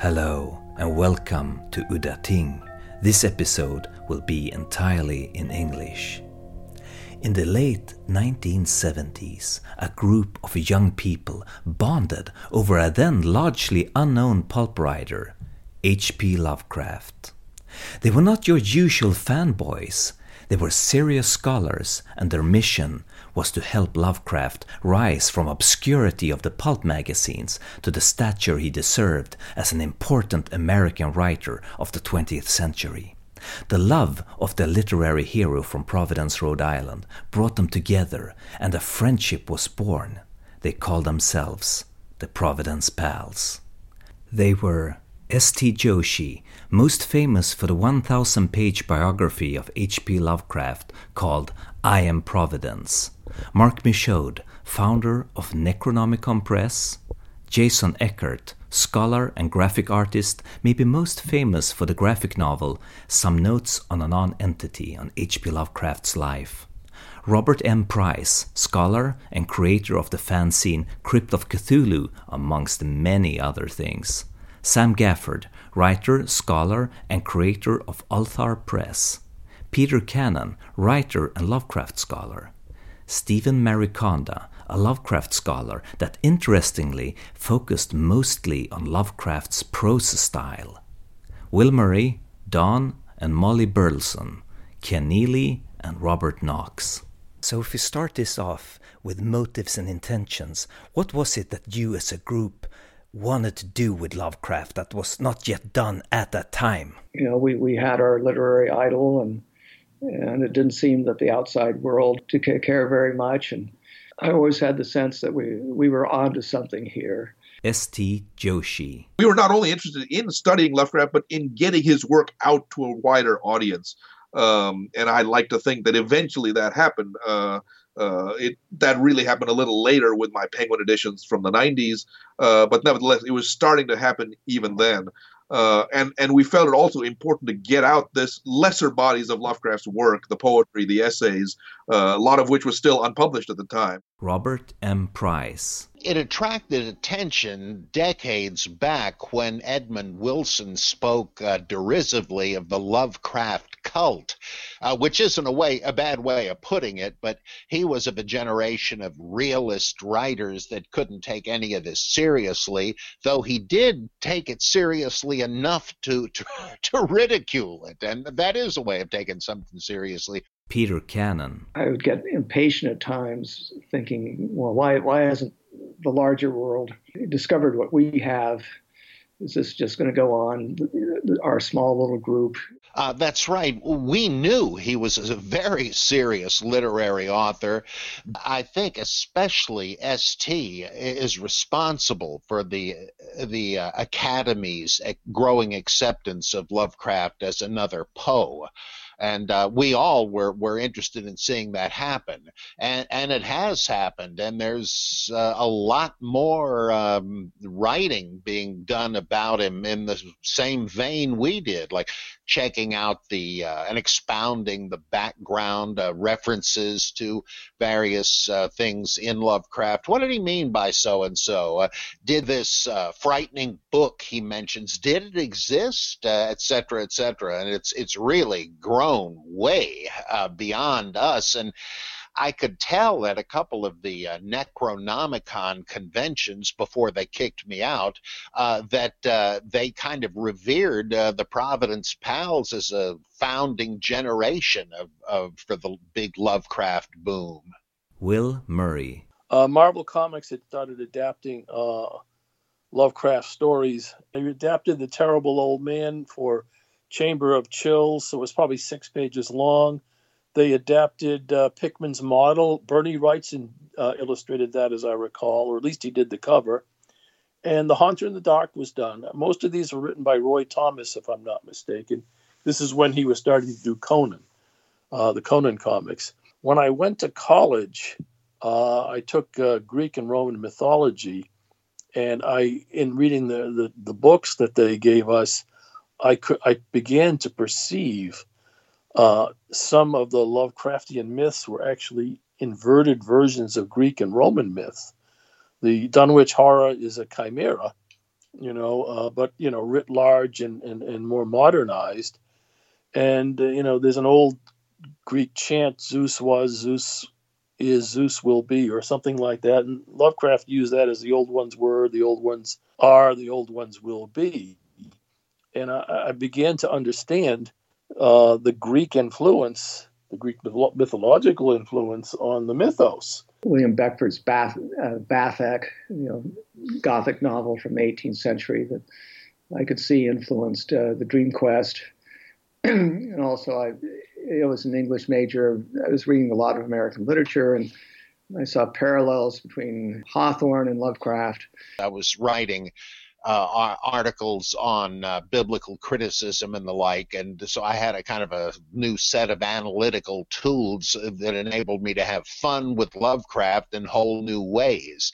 Hello and welcome to Udda Ting. This episode will be entirely in English. In the late 1970s, a group of young people bonded over a then largely unknown pulp writer, H.P. Lovecraft. They were not your usual fanboys. They were serious scholars, and their mission was to help Lovecraft rise from obscurity of the pulp magazines to the stature he deserved as an important American writer of the 20th century. The love of the literary hero from Providence, Rhode Island, brought them together, and a friendship was born. They called themselves the Providence Pals. They were S.T. Joshi, most famous for the 1,000 page biography of H.P. Lovecraft called I Am Providence, Mark Michaud, founder of Necronomicon Press, Jason Eckhardt, scholar and graphic artist, may be most famous for the graphic novel Some Notes on a Non-Entity on H.P. Lovecraft's life. Robert M. Price, scholar and creator of the fanzine Crypt of Cthulhu, amongst many other things. Sam Gafford, writer, scholar, and creator of Ulthar Press. Peter Cannon, writer and Lovecraft scholar. Stephen Mariconda, a Lovecraft scholar that interestingly focused mostly on Lovecraft's prose style. Will Murray, Don and Molly Burleson, Ken Neely, and Robert Knox. So, if we start this off with motives and intentions, what was it that you as a group wanted to do with Lovecraft that was not yet done at that time? You know, we, we had our literary idol, and and it didn't seem that the outside world took care very much. And I always had the sense that we we were onto something here. S.T. Joshi. We were not only interested in studying Lovecraft, but in getting his work out to a wider audience. Um, and I like to think that eventually that happened. Uh, uh, it that really happened a little later with my Penguin editions from the 90s, uh, but nevertheless, it was starting to happen even then. Uh, and and we felt it also important to get out this lesser bodies of Lovecraft's work, the poetry, the essays, uh, a lot of which was still unpublished at the time. Robert M. Price. It attracted attention decades back when Edmund Wilson spoke uh, derisively of the Lovecraft cult, uh, which isn't a way a bad way of putting it, but he was of a generation of realist writers that couldn't take any of this seriously, though he did take it seriously enough to to, to ridicule it, and that is a way of taking something seriously. Peter Cannon. I would get impatient at times, thinking, well, why why hasn't the larger world discovered what we have? Is this just going to go on? Our small little group. Uh, that's right. We knew he was a very serious literary author. I think especially ST is responsible for the the uh, Academy's growing acceptance of Lovecraft as another Poe and uh, we all were were interested in seeing that happen, and and it has happened, and there's uh, a lot more um, writing being done about him in the same vein we did, like checking out the uh, and expounding the background uh, references to various uh, things in Lovecraft. What did he mean by so and so? Did this uh, frightening book he mentions did it exist, etc., etc.? And it's it's really grown grown way uh, beyond us. And I could tell at a couple of the uh, Necronomicon conventions before they kicked me out uh, that uh, they kind of revered uh, the Providence Pals as a founding generation of, of for the big Lovecraft boom. Will Murray. Uh, Marvel Comics had started adapting uh, Lovecraft stories. They adapted The Terrible Old Man for Chamber of Chills, so it was probably six pages long. They adapted uh, Pickman's model. Bernie Wrightson uh, illustrated that, as I recall, or at least he did the cover. And The Haunter in the Dark was done. Most of these were written by Roy Thomas, if I'm not mistaken. This is when he was starting to do Conan, uh, the Conan comics. When I went to college, uh, I took uh, Greek and Roman mythology, and I, in reading the, the, the books that they gave us, I could I began to perceive uh, some of the Lovecraftian myths were actually inverted versions of Greek and Roman myth. The Dunwich Horror is a chimera, you know, uh, but you know, writ large and and, and more modernized. And uh, you know, there's an old Greek chant: "Zeus was, Zeus is, Zeus will be," or something like that. And Lovecraft used that as the old ones were, the old ones are, the old ones will be. And I, I began to understand uh, the Greek influence, the Greek mythological influence on the mythos. William Beckford's Bath, uh, Vathek, you know, Gothic novel from the 18th century that I could see influenced uh, the Dream Quest. and also, I, I was an English major. I was reading a lot of American literature, and I saw parallels between Hawthorne and Lovecraft. I was writing uh, articles on uh, biblical criticism and the like. And so I had a kind of a new set of analytical tools that enabled me to have fun with Lovecraft in whole new ways.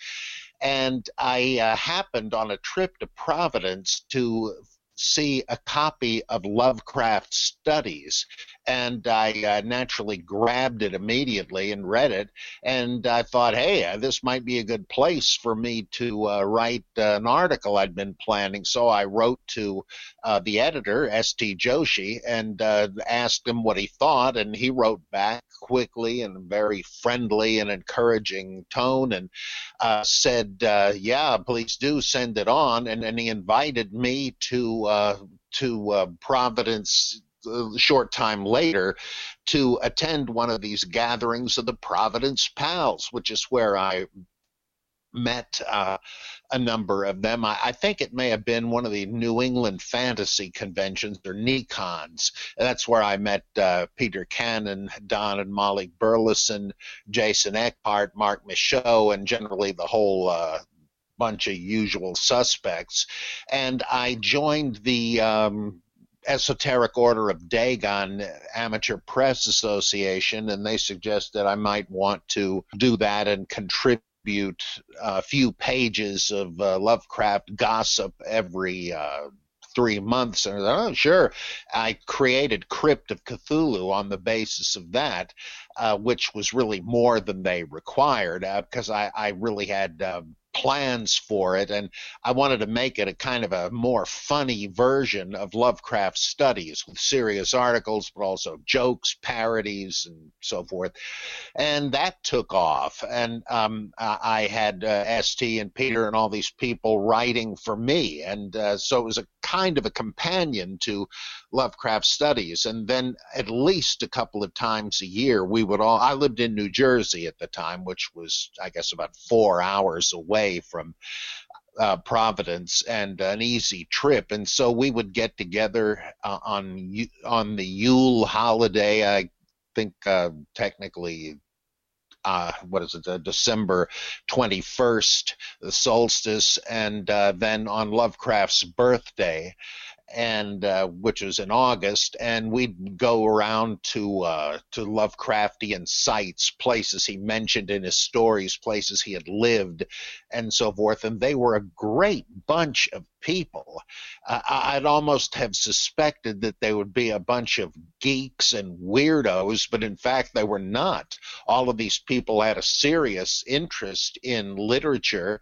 And I uh, happened on a trip to Providence to see a copy of Lovecraft Studies and I uh, naturally grabbed it immediately and read it. And I thought, hey, uh, this might be a good place for me to uh, write uh, an article I'd been planning. So I wrote to uh, the editor, S.T. Joshi, and uh, asked him what he thought. And he wrote back quickly and very friendly and encouraging tone and said, yeah, please do send it on. And then he invited me to to Providence short time later to attend one of these gatherings of the Providence Pals, which is where I met uh, a number of them. I, I, think it may have been one of the New England Fantasy Conventions or NECONs. That's where I met uh, Peter Cannon, Don and Molly Burleson, Jason Eckhardt, Mark Michaud, and generally the whole uh, bunch of usual suspects. And I joined the um, Esoteric Order of Dagon Amateur Press Association, and they suggest that I might want to do that and contribute a few pages of uh, Lovecraft gossip every uh, three months. And I oh, sure. I created Crypt of Cthulhu on the basis of that, uh, which was really more than they required because uh, I, I, really had uh, plans for it, and I wanted to make it a kind of a more funny version of Lovecraft studies with serious articles, but also jokes, parodies, and so forth. And that took off, and um, I had uh, S.T. and Peter and all these people writing for me, and uh, so it was a kind of a companion to Lovecraft studies. And then at least a couple of times a year, we would all. I lived in New Jersey at the time, which was I guess about four hours away away from uh, Providence and an easy trip, and so we would get together uh, on on the Yule holiday. I think uh, technically. Uh, what is it? Uh, December 21st, the solstice, and uh, then on Lovecraft's birthday and uh, which was in August, and we'd go around to uh, to Lovecraftian sites, places he mentioned in his stories, places he had lived, and so forth. And they were a great bunch of people. Uh, I'd almost have suspected that they would be a bunch of geeks and weirdos, but in fact they were not. All of these people had a serious interest in literature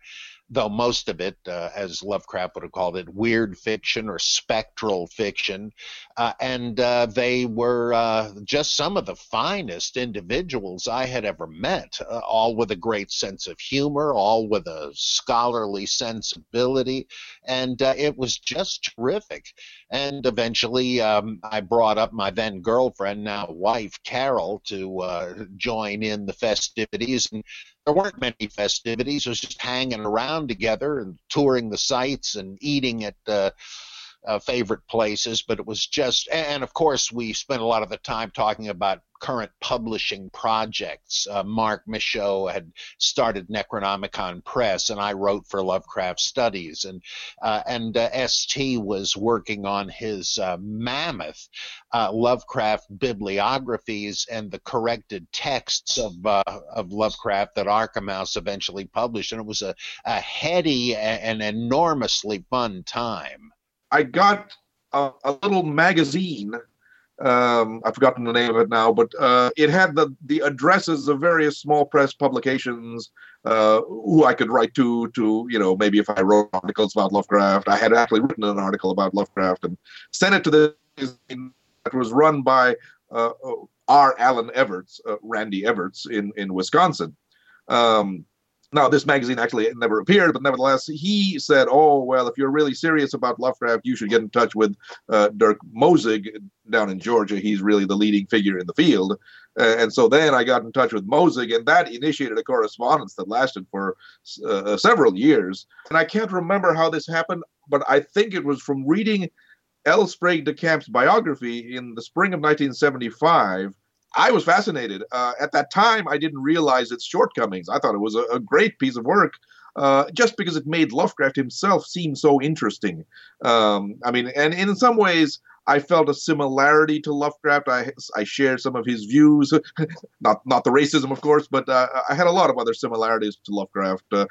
though most of it, uh, as Lovecraft would have called it, weird fiction or spectral fiction. Uh, and uh, they were uh, just some of the finest individuals I had ever met, uh, all with a great sense of humor, all with a scholarly sensibility. And uh, it was just terrific. And eventually, um, I brought up my then girlfriend, now wife, Carol, to join in the festivities. And there weren't many festivities. It was just hanging around together and touring the sites and eating at uh, uh, favorite places. But it was just, and of course, we spent a lot of the time talking about current publishing projects. Uh, Mark Michaud had started Necronomicon Press, and I wrote for Lovecraft Studies, and uh, and uh, S.T. was working on his uh, mammoth uh, Lovecraft bibliographies and the corrected texts of of Lovecraft that Arkham House eventually published, and it was a, a heady and enormously fun time. I got a, a little magazine Um, I've forgotten the name of it now, but uh, it had the the addresses of various small press publications uh, who I could write to. To you know, maybe if I wrote articles about Lovecraft, I had actually written an article about Lovecraft and sent it to the. magazine that was run by uh, R. Allen Everts, uh, Randy Everts in in Wisconsin. Um, now, this magazine actually never appeared, but nevertheless, he said, "Oh well, if you're really serious about Lovecraft, you should get in touch with uh, Dirk Mosig down in Georgia. He's really the leading figure in the field." Uh, and so then I got in touch with Mosig, and that initiated a correspondence that lasted for uh, several years. And I can't remember how this happened, but I think it was from reading L. Sprague de Camp's biography in the spring of 1975 I was fascinated. Uh, at that time, I didn't realize its shortcomings. I thought it was a, a great piece of work. Uh, just because it made Lovecraft himself seem so interesting. Um, I mean, and in some ways, I felt a similarity to Lovecraft. I I shared some of his views, not not the racism, of course, but uh, I had a lot of other similarities to Lovecraft. Uh,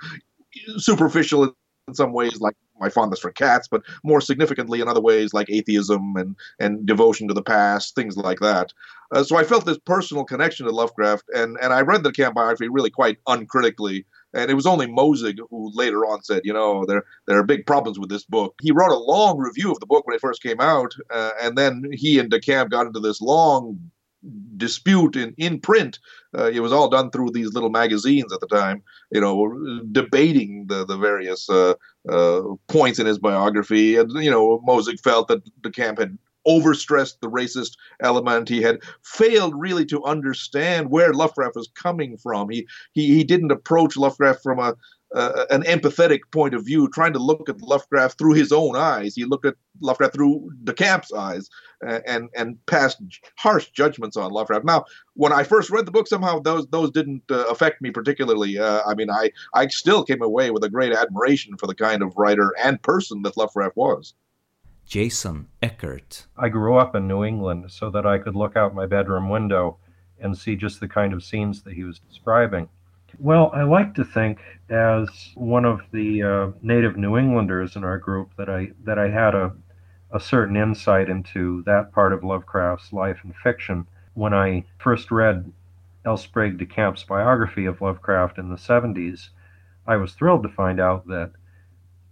superficial in some ways, like my fondness for cats, but more significantly in other ways like atheism and and devotion to the past, things like that. Uh, so I felt this personal connection to Lovecraft, and and I read de Camp biography really quite uncritically. And it was only Mosig who later on said, you know, there there are big problems with this book. He wrote a long review of the book when it first came out, uh, and then he and DeCamp got into this long dispute in, in print. Uh, it was all done through these little magazines at the time, you know, debating the, the various uh, uh, points in his biography. And, you know, Mosig felt that DeCamp had overstressed the racist element. He had failed really to understand where Lovecraft was coming from. He, he, he didn't approach Lovecraft from a, uh, an empathetic point of view, trying to look at Lovecraft through his own eyes. He looked at Lovecraft through DeCamp's eyes uh, and and passed harsh judgments on Lovecraft. Now, when I first read the book, somehow those those didn't uh, affect me particularly. Uh, I mean, I I still came away with a great admiration for the kind of writer and person that Lovecraft was. Jason Eckhardt. I grew up in New England so that I could look out my bedroom window and see just the kind of scenes that he was describing. Well, I like to think, as one of the uh, native New Englanders in our group, that I that I had a a certain insight into that part of Lovecraft's life and fiction. When I first read L. Sprague de Camp's biography of Lovecraft in the 70s, I was thrilled to find out that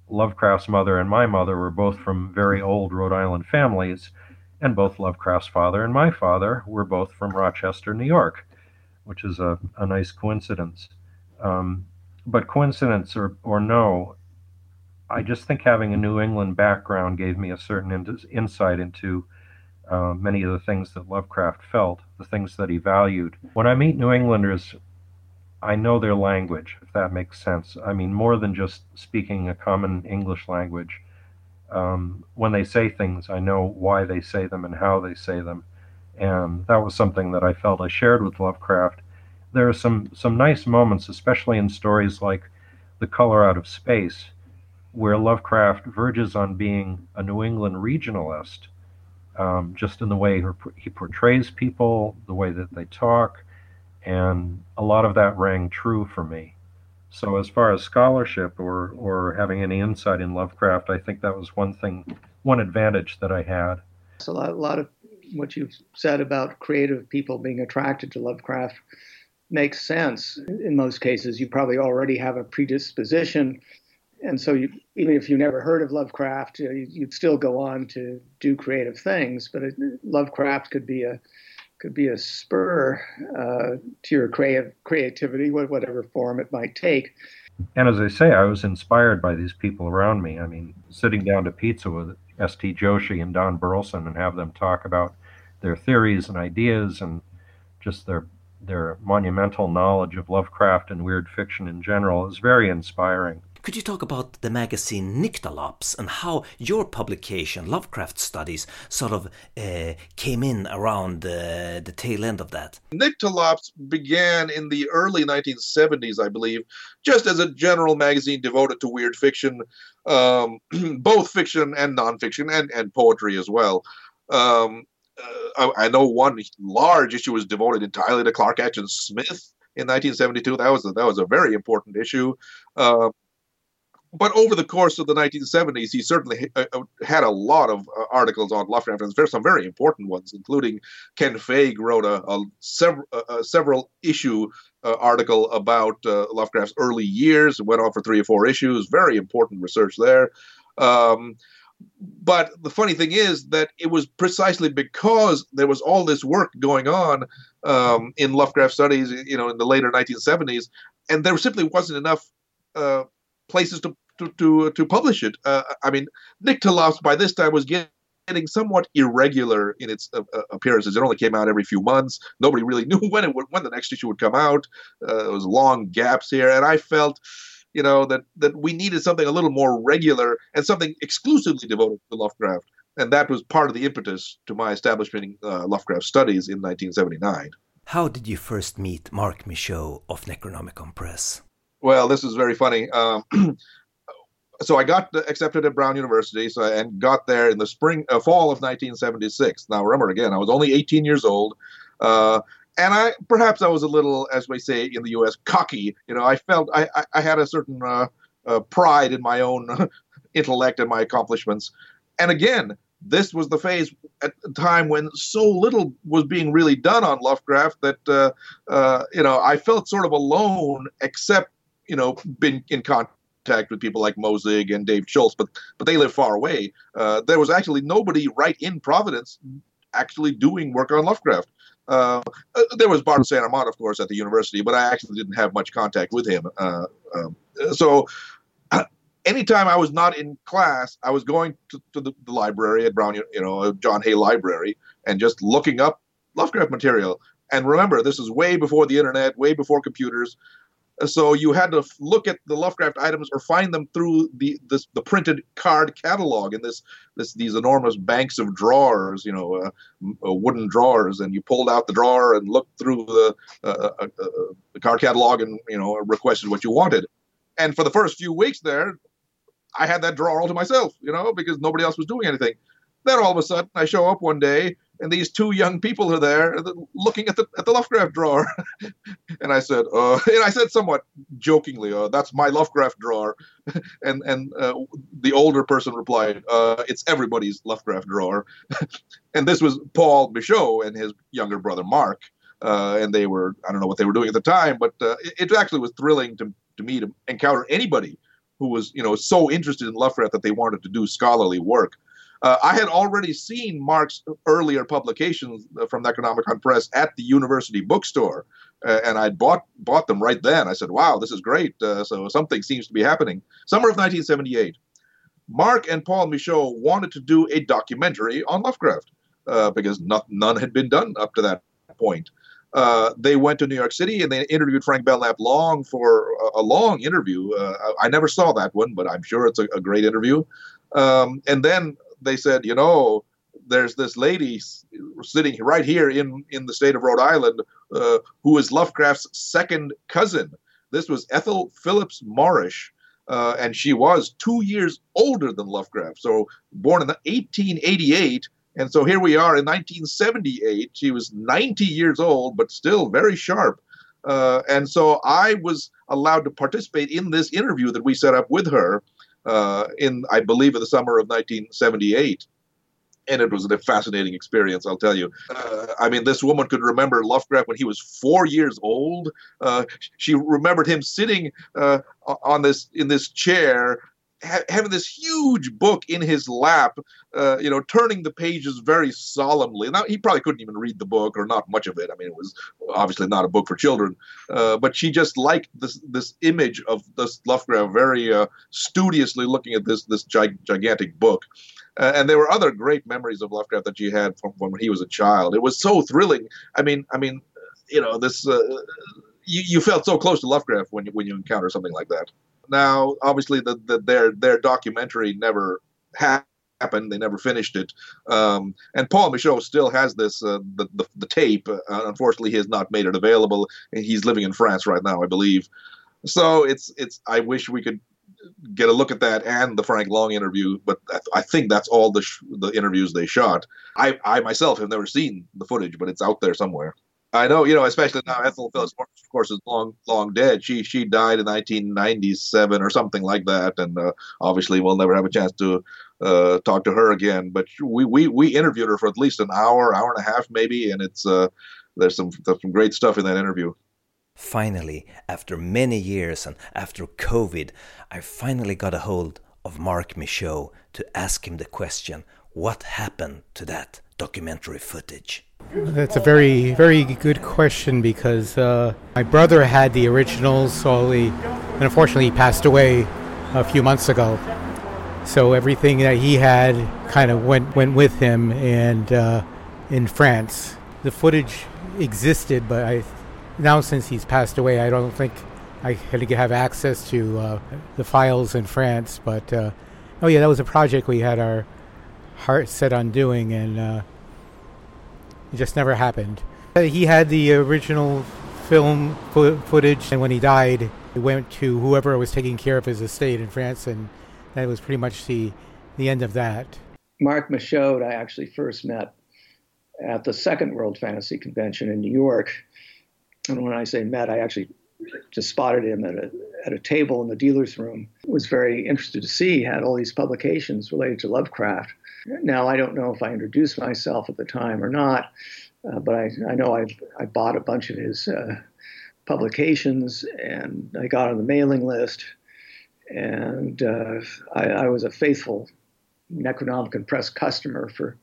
Lovecraft's mother and my mother were both from very old Rhode Island families, and both Lovecraft's father and my father were both from Rochester, New York, which is a, a nice coincidence. Um, but coincidence or, or no, I just think having a New England background gave me a certain in- insight into uh, many of the things that Lovecraft felt, the things that he valued. When I meet New Englanders, I know their language, if that makes sense. I mean, more than just speaking a common English language. Um, when they say things, I know why they say them and how they say them. And that was something that I felt I shared with Lovecraft there are some some nice moments, especially in stories like The Color Out of Space, where Lovecraft verges on being a New England regionalist, um, just in the way he portrays people, the way that they talk, and a lot of that rang true for me. So, as far as scholarship or or having any insight in Lovecraft, I think that was one thing, one advantage that I had. It's a lot, a lot of what you've said about creative people being attracted to Lovecraft makes sense in most cases. You probably already have a predisposition. And so, you, even if you never heard of Lovecraft, you, would still go on to do creative things. But Lovecraft could be a could be a spur uh, to your creative creativity, whatever form it might take. And as I say, I was inspired by these people around me. I mean, sitting down to pizza with S.T. Joshi and Don Burleson and have them talk about their theories and ideas and just their their monumental knowledge of Lovecraft and weird fiction in general is very inspiring. Could you talk about the magazine Nyctalops and how your publication, Lovecraft Studies, sort of uh, came in around uh, the tail end of that? Nyctalops began in the early 1970s, I believe, just as a general magazine devoted to weird fiction, um, both fiction and nonfiction, and, and poetry as well. Um, uh, I, know one large issue was devoted entirely to Clark Ashton Smith in 1972. That was a, that was a very important issue. Uh, but over the course of the 1970s, he certainly uh, uh, had a lot of uh, articles on Lovecraft, and there's some very important ones, including Ken Faig wrote a, a, sev- a several issue uh, article about uh, Lovecraft's early years. It went on for three or four issues. Very important research there. Um, but the funny thing is that it was precisely because there was all this work going on um, in Lovecraft studies, you know, in the later 1970s, and there simply wasn't enough uh, places to to to, to publish it. Uh, I mean, Nyctalops by this time was getting somewhat irregular in its uh, uh, appearances. It only came out every few months. Nobody really knew when it would, when the next issue would come out. Uh, there was long gaps here, and I felt, you know, that that we needed something a little more regular and something exclusively devoted to Lovecraft. And that was part of the impetus to my establishing uh, Lovecraft studies in 1979. How did you first meet Mark Michaud of Necronomicon Press? Well, this is very funny. Um, so I got accepted at Brown University, so and got there in the spring, uh, fall of 1976. Now remember, again, I was only 18 years old, uh, and I perhaps I was a little, as we say in the U.S., cocky. You know, I felt I, I, I had a certain uh, uh pride in my own intellect and my accomplishments. And again, this was the phase at the time when so little was being really done on Lovecraft that uh, uh, you know I felt sort of alone, except you know, been in contact with people like Mosig and Dave Schultz, but but they live far away. Uh, there was actually nobody right in Providence actually doing work on Lovecraft. Uh, uh there was Bart St. Armand, of course, at the university, but I actually didn't have much contact with him. Uh, um, so anytime I was not in class, I was going to, to the, the, library at Brown, you know, John Hay Library, and just looking up Lovecraft material. And remember, this is way before the internet, way before computers. So you had to look at the Lovecraft items or find them through the this, the printed card catalog in this this these enormous banks of drawers, you know, uh, uh, wooden drawers, and you pulled out the drawer and looked through the, uh, uh, uh, uh, the card catalog and you know requested what you wanted. And for the first few weeks there, I had that drawer all to myself, you know, because nobody else was doing anything. Then all of a sudden, I show up one day and these two young people are there looking at the at the Lovecraft drawer. and I said, uh, and I said somewhat jokingly, uh, "That's my Lovecraft drawer." and and uh, the older person replied, uh, "It's everybody's Lovecraft drawer." and this was Paul Michaud and his younger brother Mark. Uh, and they were I don't know what they were doing at the time, but uh, it, it actually was thrilling to to me to encounter anybody who was you know so interested in Lovecraft that they wanted to do scholarly work. Uh, I had already seen Mark's earlier publications from Necronomicon Press at the university bookstore, uh, and I bought bought them right then. I said, "Wow, this is great!" Uh, so something seems to be happening. Summer of 1978, Mark and Paul Michaud wanted to do a documentary on Lovecraft uh, because not, none had been done up to that point. Uh, they went to New York City and they interviewed Frank Belknap Long for a, a long interview. Uh, I, I, never saw that one, but I'm sure it's a, a great interview. Um, and then they said, you know, there's this lady sitting right here in in the state of Rhode Island uh, who is Lovecraft's second cousin. This was Ethel Phillips Morrish. Uh, and she was two years older than Lovecraft. So born in 1888, and so here we are in 1978. She was 90 years old, but still very sharp. Uh, and so I was allowed to participate in this interview that we set up with her uh, in, I believe, in the summer of 1978. And it was a fascinating experience, I'll tell you. Uh, I mean, this woman could remember Lovecraft when he was four years old. Uh, she remembered him sitting uh, on this in this chair ha- having this huge book in his lap, uh, you know, turning the pages very solemnly. Now he probably couldn't even read the book or not much of it. I mean, it was obviously not a book for children, uh, but she just liked this this image of this Lovecraft very uh, studiously looking at this this gigantic book. Uh, and there were other great memories of Lovecraft that she had from, from when he was a child. It was so thrilling. I mean, I mean, you know, this uh, you, you felt so close to Lovecraft when you when you encounter something like that. Now, obviously, the, the their their documentary never happened. They never finished it. Um, and Paul Michaud still has this uh, the, the, the tape. Uh, unfortunately, he has not made it available. He's living in France right now, I believe. So it's it's. I wish we could get a look at that and the Frank Long interview, but I, think that's all the sh- the interviews they shot. I I myself have never seen the footage, but it's out there somewhere. I know, you know, especially now Ethel Phillips of course, is long, long dead. She she died in 1997 or something like that, and uh, obviously we'll never have a chance to uh, talk to her again. But we, we we interviewed her for at least an hour, hour and a half, maybe, and it's uh, there's some there's some great stuff in that interview. Finally, after many years and after COVID, I finally got a hold of Mark Michaud to ask him the question: What happened to that documentary footage? That's a very, very good question because uh, my brother had the originals, and unfortunately he passed away a few months ago. So everything that he had kind of went went with him, and uh, in France, the footage existed, but I now since he's passed away, I don't think I had to have access to uh, the files in France. But uh, oh yeah, that was a project we had our heart set on doing, and uh, it just never happened. He had the original film fo- footage, and when he died, it went to whoever was taking care of his estate in France, and that was pretty much the the end of that. Mark Michaud, I actually first met at the Second World Fantasy Convention in New York, and when I say met, I actually just spotted him at a at a table in the dealer's room. Was very interested to see he had all these publications related to Lovecraft. Now I don't know if I introduced myself at the time or not, uh, but I I know I I bought a bunch of his uh, publications and I got on the mailing list, and uh, I, I was a faithful Necronomicon Press customer for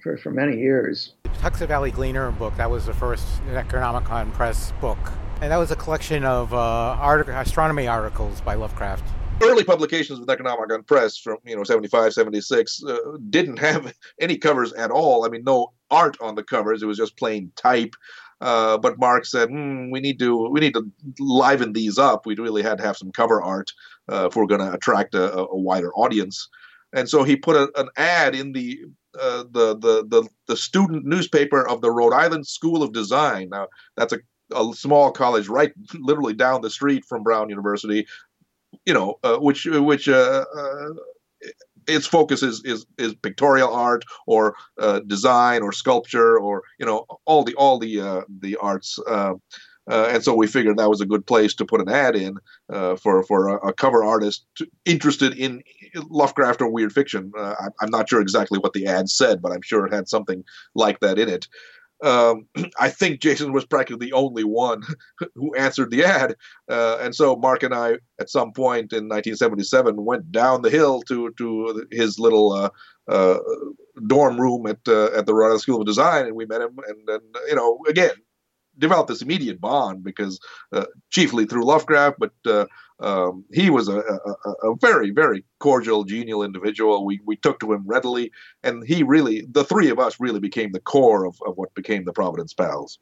for, for many years. Tuxet Valley Gleaner book, that was the first Necronomicon Press book. And that was a collection of uh, astronomy articles by Lovecraft. Early publications of Necronomicon Press from, you know, 75, 76 uh, didn't have any covers at all. I mean, no art on the covers. It was just plain type. Uh, but Mark said, mm, "We need to we need to liven these up. We really had to have some cover art uh, if we're going to attract a, a, wider audience." And so he put a, an ad in the uh, the, the the the student newspaper of the Rhode Island School of Design. Now that's a, a small college right literally down the street from Brown University. You know, uh, which which uh, uh, its focus is, is is pictorial art or uh, design or sculpture or you know all the all the uh, the arts. Uh, uh, and so we figured that was a good place to put an ad in uh, for for a, a cover artist to, interested in Lovecraft or weird fiction. Uh, I, am not sure exactly what the ad said, but I'm sure it had something like that in it. Um, I think Jason was practically the only one who answered the ad, uh, and so Mark and I, at some point in 1977, went down the hill to to his little uh, uh, dorm room at at the Royal School of Design, and we met him. And, and you know, again, developed this immediate bond because uh, chiefly through Lovecraft, but uh, um, he was a, a, a, very, very cordial, genial individual. We, we took to him readily, and he really, the three of us really became the core of, of what became the Providence Pals.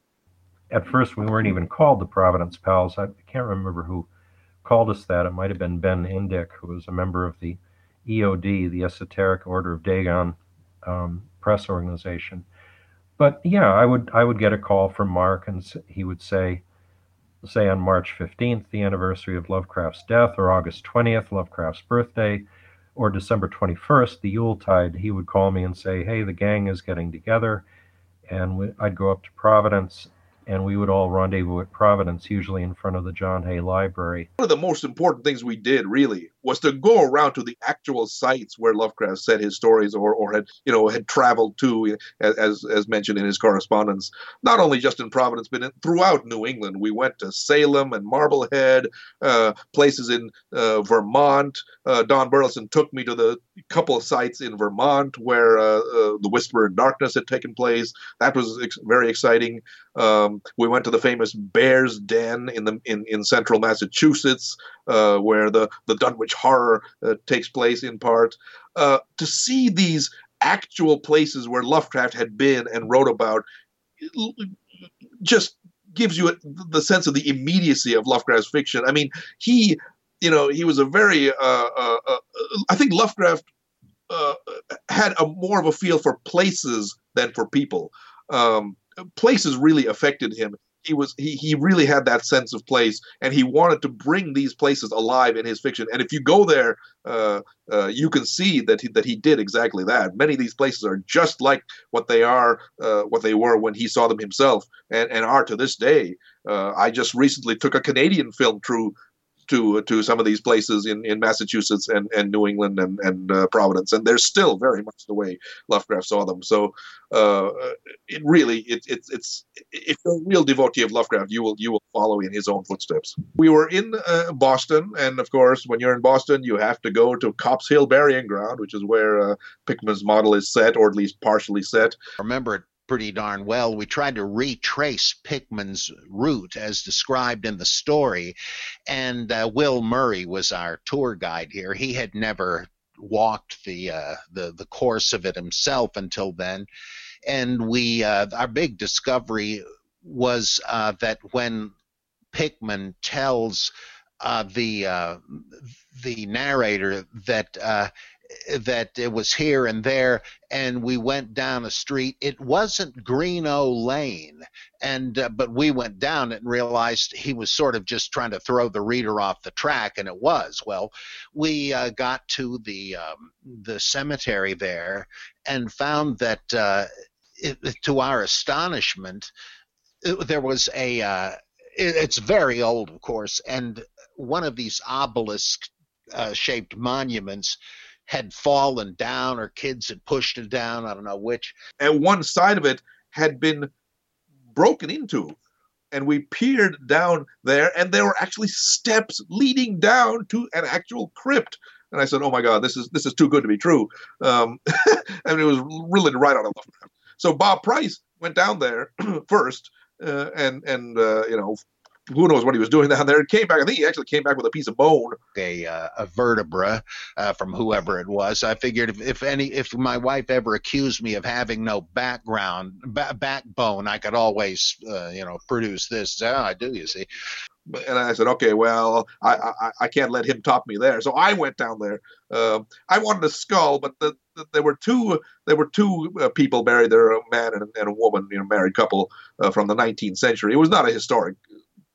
At first, we weren't even called the Providence Pals. I can't remember who called us that. It might have been Ben Indick, who was a member of the EOD, the Esoteric Order of Dagon um, press organization but yeah, I would I would get a call from Mark, and he would say, say on March 15th, the anniversary of Lovecraft's death, or August 20th, Lovecraft's birthday, or December 21st, the Yuletide, he would call me and say, hey, the gang is getting together, and I'd go up to Providence and we would all rendezvous at Providence, usually in front of the John Hay Library. One of the most important things we did, really, was to go around to the actual sites where Lovecraft said his stories or, or had, you know, had traveled to, as, as mentioned in his correspondence, not only just in Providence, but in, throughout New England. We went to Salem and Marblehead, uh, places in uh, Vermont. Uh, Don Burleson took me to the couple of sites in Vermont where uh, uh, the Whisper in Darkness had taken place. That was ex- very exciting. Um, we went to the famous Bear's Den in the in, in central Massachusetts, uh, where the the Dunwich Horror uh, takes place in part. Uh, to see these actual places where Lovecraft had been and wrote about, just gives you the sense of the immediacy of Lovecraft's fiction. I mean, he, you know, he was a very, uh, uh, uh, I think Lovecraft had a more of a feel for places than for people. Um, places really affected him. He was he he really had that sense of place, and he wanted to bring these places alive in his fiction. And if you go there, uh, uh, you can see that he, that he did exactly that. Many of these places are just like what they are, uh, what they were when he saw them himself, and, and are to this day. Uh, I just recently took a Canadian film crew to to some of these places in, in Massachusetts and, and New England and and uh, Providence, and they're still very much the way Lovecraft saw them. So uh, it really it, it, it's if you're a real devotee of Lovecraft, you will you will follow in his own footsteps. We were in uh, Boston, and of course, when you're in Boston, you have to go to Copp's Hill Burying Ground, which is where uh, Pickman's model is set, or at least partially set. Remember, pretty darn well. We tried to retrace Pickman's route as described in the story, and uh, Will Murray was our tour guide here. He had never walked the uh, the the course of it himself until then, and we uh, our big discovery was uh, that when Pickman tells uh, the uh, the narrator that that it was here and there and we went down a street. It wasn't Greenough Lane and uh, but we went down it and realized he was sort of just trying to throw the reader off the track and it was. Well we uh, got to the um, the cemetery there and found that uh, it, to our astonishment it, there was a uh, it, it's very old of course and one of these obelisk uh, shaped monuments had fallen down or kids had pushed it down. I don't know which. And one side of it had been broken into. And we peered down there, and there were actually steps leading down to an actual crypt. And I said, "Oh my God, this is this is too good to be true." Um, mean, it was really right out of Lovecraft. So Bob Price went down there first, uh, and and uh, you know who knows what he was doing down there. It came back. I think he actually came back with a piece of bone, a uh, a vertebra uh, from whoever it was. I figured if, if any if my wife ever accused me of having no background ba- backbone, I could always uh, you know produce this. Oh, I do. You see. And I said, okay, well, I, I, I can't let him top me there. So I went down there. Uh, I wanted a skull, but the, the, there were two there were two uh, people buried there, a man and, and a woman, you know, married couple uh, from the 19th century. It was not a historic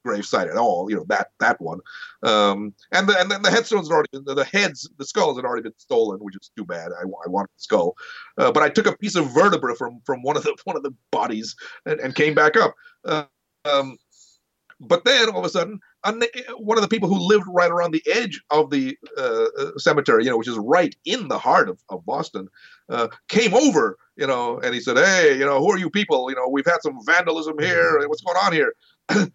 gravesite at all. You know that that one, um, and the, and then the headstones had already the heads, the skulls had already been stolen, which is too bad. I, I wanted the skull, uh, but I took a piece of vertebra from from one of the one of the bodies and, and came back up. Uh, um, but then all of a sudden, one of the people who lived right around the edge of the uh, uh, cemetery, you know, which is right in the heart of, of Boston, uh, came over, you know, and he said, "Hey, you know, who are you people? You know, we've had some vandalism here. What's going on here?"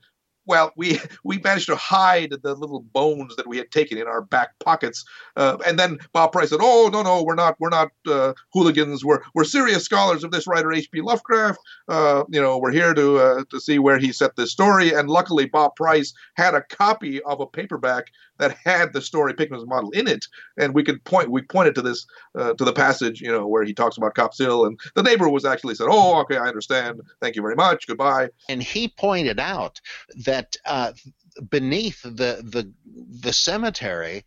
well, we we managed to hide the little bones that we had taken in our back pockets, uh, and then Bob Price said, "Oh no, no, we're not, we're not uh, hooligans. We're we're serious scholars of this writer H.P. Lovecraft. Uh, you know, we're here to uh, to see where he set this story." And luckily, Bob Price had a copy of a paperback that had the story Pickman's model in it, and we could point we pointed to this uh, to the passage, you know, where he talks about Copp's Hill, and the neighbor was actually said, "Oh, okay, I understand. Thank you very much. Goodbye." And he pointed out that uh, beneath the the the cemetery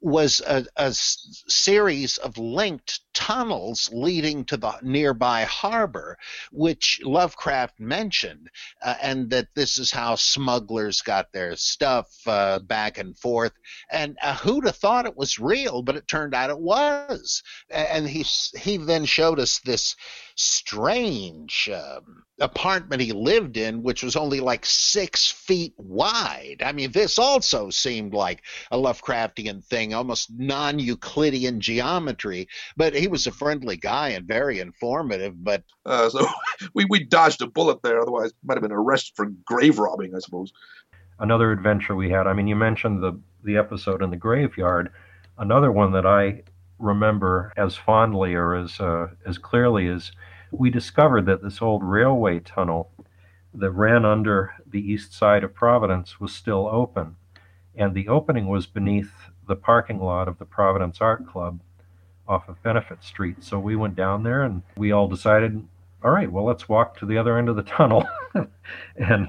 was a, a series of linked tunnels leading to the nearby harbor, which Lovecraft mentioned, uh, and that this is how smugglers got their stuff uh, back and forth. And uh, who'd have thought it was real? But it turned out it was. And he he then showed us this strange um, apartment he lived in, which was only like six feet wide. I mean, this also seemed like a Lovecraftian thing, almost non Euclidean geometry. But he was a friendly guy and very informative. But uh, so we, we dodged a bullet there. Otherwise, might have been arrested for grave robbing, I suppose. Another adventure we had. I mean, you mentioned the the episode in the graveyard. Another one that I remember as fondly or as uh, as clearly as we discovered that this old railway tunnel that ran under the east side of Providence was still open, and the opening was beneath the parking lot of the Providence Art Club off of Benefit Street. So we went down there and we all decided, all right, well, let's walk to the other end of the tunnel. and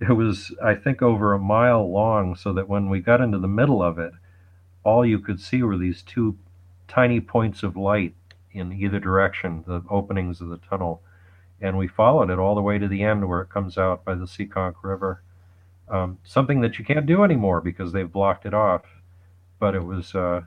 it was, I think, over a mile long, so that when we got into the middle of it, all you could see were these two tiny points of light in either direction, the openings of the tunnel. and we followed it all the way to the end where it comes out by the Seekonk River. Um, something that you can't do anymore because they've blocked it off. But it was uh,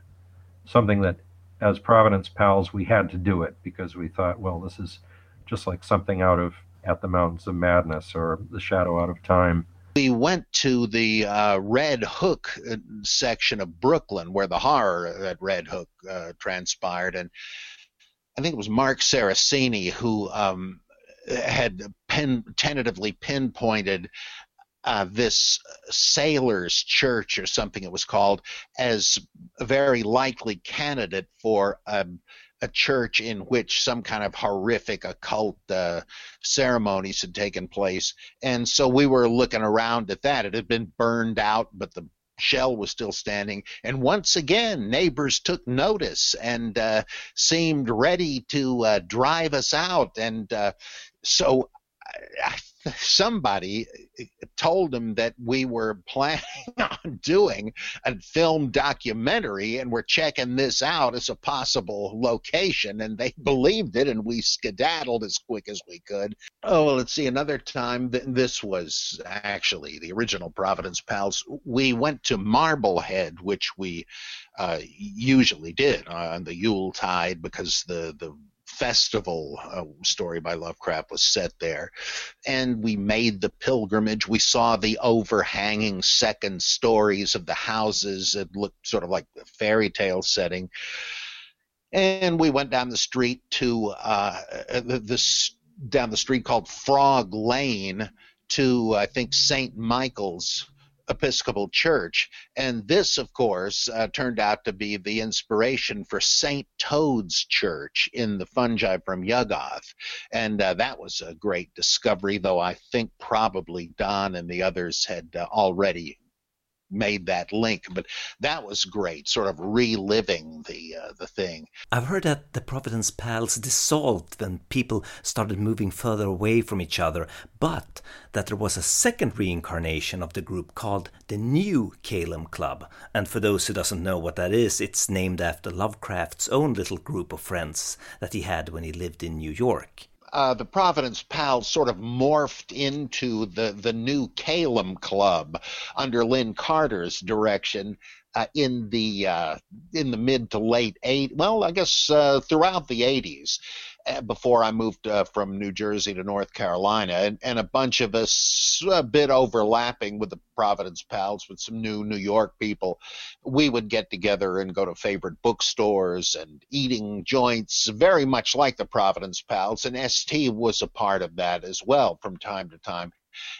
something that, as Providence pals, we had to do it because we thought, well, this is just like something out of At the Mountains of Madness or The Shadow Out of Time. We went to the uh, Red Hook uh, section of Brooklyn where the horror at Red Hook uh, transpired, and I think it was Mark Saraceni who um, had pin, tentatively pinpointed uh, this sailors church or something it was called as a very likely candidate for um, a church in which some kind of horrific occult uh, ceremonies had taken place and so we were looking around at that it had been burned out but the shell was still standing. And once again, neighbors took notice and uh, seemed ready to uh, drive us out. And uh, so I, somebody told them that we were planning on doing a film documentary and we're checking this out as a possible location and they believed it and we skedaddled as quick as we could. Oh well, let's see another time this was actually the original providence pals we went to marblehead which we uh, usually did on the yule tide because the the festival uh, story by Lovecraft was set there. And we made the pilgrimage. We saw the overhanging second stories of the houses. It looked sort of like a fairy tale setting. And we went down the street to uh, the down the street called Frog Lane to I think St. Michael's Episcopal Church. And this, of course, uh, turned out to be the inspiration for St. Toad's Church in the fungi from Yuggoth. And uh, that was a great discovery, though I think probably Don and the others had uh, already made that link. But that was great, sort of reliving the uh, the thing. I've heard that the Providence Pals dissolved when people started moving further away from each other, but that there was a second reincarnation of the group called the New Kalem Club. And for those who doesn't know what that is, it's named after Lovecraft's own little group of friends that he had when he lived in New York uh, the Providence Pals sort of morphed into the, the new Kalem Club under Lin Carter's direction uh, in the uh, in the mid to late eight. Well, I guess uh, throughout the eighties, uh, before I moved uh, from New Jersey to North Carolina, and, and, a bunch of us a bit overlapping with the Providence Pals with some new New York people. We would get together and go to favorite bookstores and eating joints, very much like the Providence Pals, and ST was a part of that as well from time to time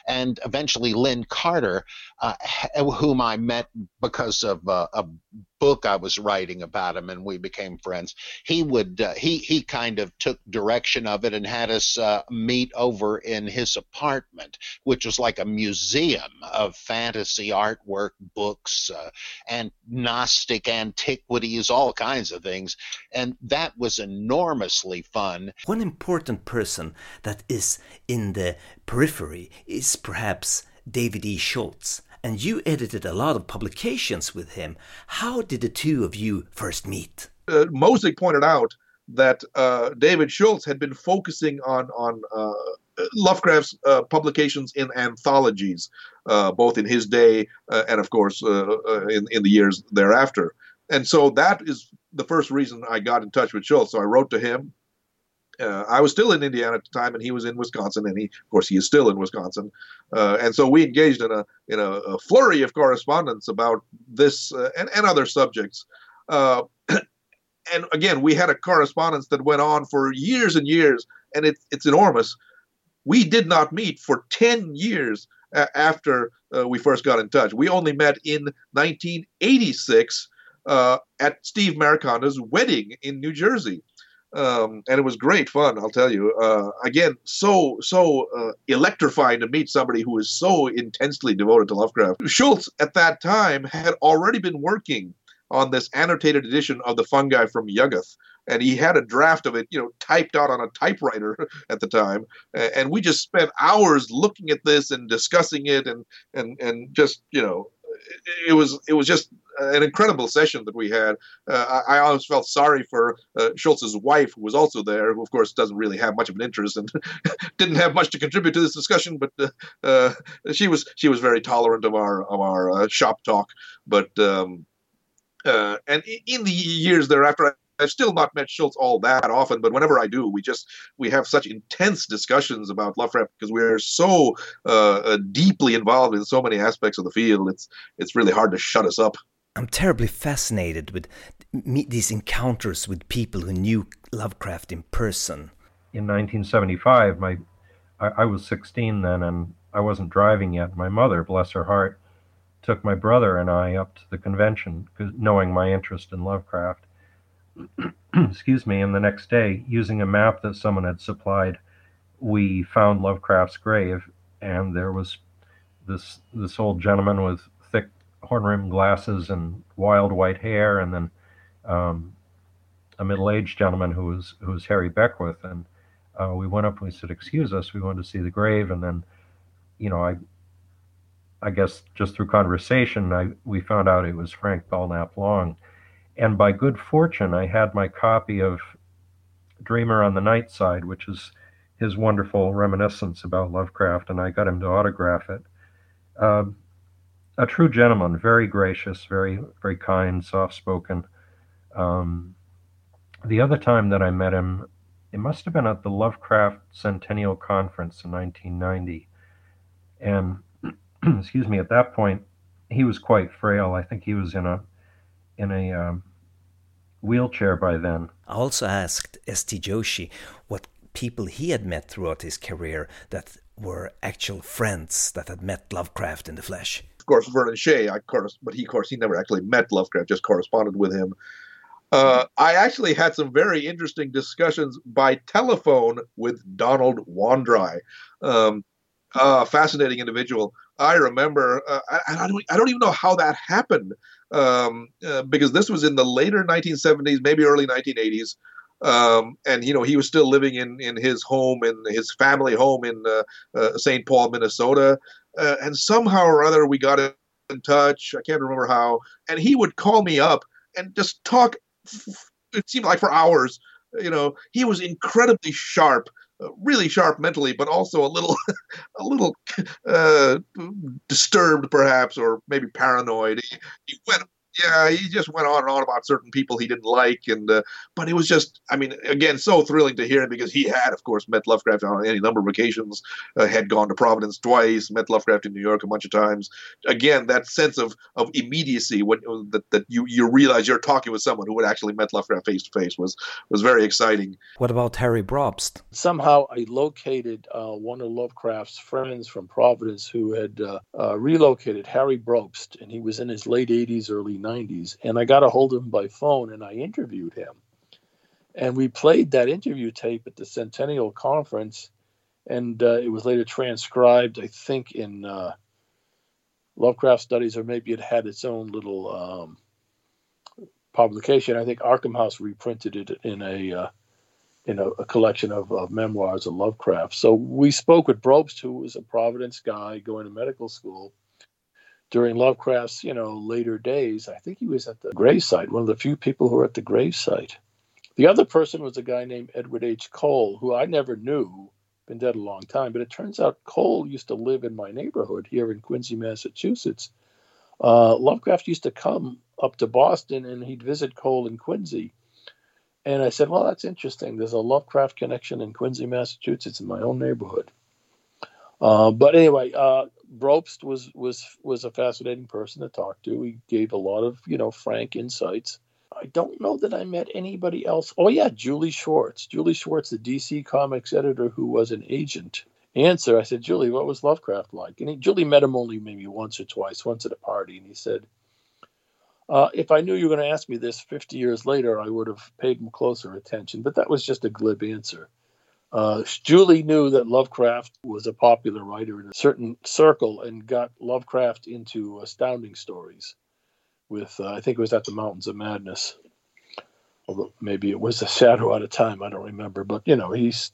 and eventually Lin Carter, uh, whom I met because of uh, a book I was writing about him, and we became friends. He would uh, he he kind of took direction of it and had us uh, meet over in his apartment, which was like a museum of fantasy artwork, books, uh, and Gnostic antiquities, all kinds of things, and that was enormously fun. One important person that is in the periphery is perhaps David E. Schultz and you edited a lot of publications with him. How did the two of you first meet? Uh, Mosig pointed out that uh, David Schultz had been focusing on on uh, Lovecraft's uh, publications in anthologies, uh, both in his day uh, and, of course, in in the years thereafter. And so that is the first reason I got in touch with Schultz. So I wrote to him uh, I was still in Indiana at the time, and he was in Wisconsin, and he, of course, he is still in Wisconsin, uh, and so we engaged in a in a, a flurry of correspondence about this uh, and and other subjects. Uh, and again, we had a correspondence that went on for years and years, and it, it's enormous. We did not meet for ten years after uh, we first got in touch. We only met in 1986 uh, at Steve Mariconda's wedding in New Jersey um, and it was great fun. I'll tell you. Uh, again, so so uh, electrifying to meet somebody who is so intensely devoted to Lovecraft. Schultz at that time had already been working on this annotated edition of the fungi from Yuggoth, and he had a draft of it, you know, typed out on a typewriter at the time. And we just spent hours looking at this and discussing it, and and and just you know it was it was just an incredible session that we had. Uh, I, I, always felt sorry for uh, Schultz's wife, who was also there, who of course doesn't really have much of an interest and didn't have much to contribute to this discussion. But uh, uh she was she was very tolerant of our of our uh, shop talk. But um, uh, and in the years thereafter, I've still not met Schultz all that often, but whenever I do, we just we have such intense discussions about Lovecraft because we are so uh, uh, deeply involved in so many aspects of the field. It's it's really hard to shut us up. I'm terribly fascinated with these encounters with people who knew Lovecraft in person. In 1975, my I, I was 16 then, and I wasn't driving yet. My mother, bless her heart, took my brother and I up to the convention, knowing my interest in Lovecraft excuse me, and the next day, using a map that someone had supplied, we found Lovecraft's grave, and there was this this old gentleman with thick horn-rimmed glasses and wild white hair, and then um, a middle-aged gentleman who was who was Harry Beckwith, and uh, we went up and we said, "Excuse us, we wanted to see the grave," and then, you know, I. I guess just through conversation, I, we found out it was Frank Belknap Long, and by good fortune, I had my copy of Dreamer on the Night Side, which is his wonderful reminiscence about Lovecraft, and I got him to autograph it. Uh, a true gentleman, very gracious, very very kind, soft spoken. Um, the other time that I met him, it must have been at the Lovecraft Centennial Conference in 1990, and excuse me, at that point, he was quite frail. I think he was in a in a um, wheelchair by then. I also asked S.T. Joshi what people he had met throughout his career that were actual friends that had met Lovecraft in the flesh. Of course, Vernon Shea, I course, but he, of course, he never actually met Lovecraft, just corresponded with him. Uh, I actually had some very interesting discussions by telephone with Donald Wandrei, um, a fascinating individual. I remember, uh, I, I, don't, I don't even know how that happened um, uh, because this was in the later 1970s, maybe early 1980s. Um, and you know he was still living in in his home in his family home in uh, uh, St. Paul, Minnesota, uh, and somehow or other we got in touch. I can't remember how, and he would call me up and just talk. It seemed like for hours. You know, he was incredibly sharp really sharp mentally, but also a little, a little uh, disturbed, perhaps, or maybe paranoid. He, he went yeah, he just went on and on about certain people he didn't like, and uh, but it was just, I mean, again, so thrilling to hear him because he had, of course, met Lovecraft on any number of occasions, uh, had gone to Providence twice, met Lovecraft in New York a bunch of times. Again, that sense of of immediacy when that, that you you realize you're talking with someone who had actually met Lovecraft face to face was was very exciting. What about Harry Brobst? Somehow, I located uh, one of Lovecraft's friends from Providence who had uh, uh, relocated, Harry Brobst, and he was in his late 80s, early 90s. And I got a hold of him by phone and I interviewed him. And we played that interview tape at the Centennial Conference. And uh, it was later transcribed, I think, in uh, Lovecraft Studies, or maybe it had its own little um, publication. I think Arkham House reprinted it in a uh, in a, a collection of, of, memoirs of Lovecraft. So we spoke with Brobst, who was a Providence guy going to medical school, during Lovecraft's, you know, later days. I think he was at the gravesite, one of the few people who were at the gravesite. The other person was a guy named Edward H. Cole, who I never knew, been dead a long time, but it turns out Cole used to live in my neighborhood here in Quincy, Massachusetts. Uh, Lovecraft used to come up to Boston and he'd visit Cole in Quincy. And I said, Well, that's interesting. There's a Lovecraft connection in Quincy, Massachusetts, in my own neighborhood. Uh, but anyway, uh, Brobst was was was a fascinating person to talk to. He gave a lot of you know frank insights. I don't know that I met anybody else. Oh yeah, Julie Schwartz. Julie Schwartz, the DC Comics editor who was an agent. Answer: I said, Julie, what was Lovecraft like? And he, Julie met him only maybe once or twice, once at a party, and he said, uh, if I knew you were going to ask me this 50 years later, I would have paid him closer attention. But that was just a glib answer. Uh, Julie knew that Lovecraft was a popular writer in a certain circle and got Lovecraft into astounding stories with, uh, I think it was at the Mountains of Madness. Although maybe it was a shadow out of time, I don't remember. But, you know, he's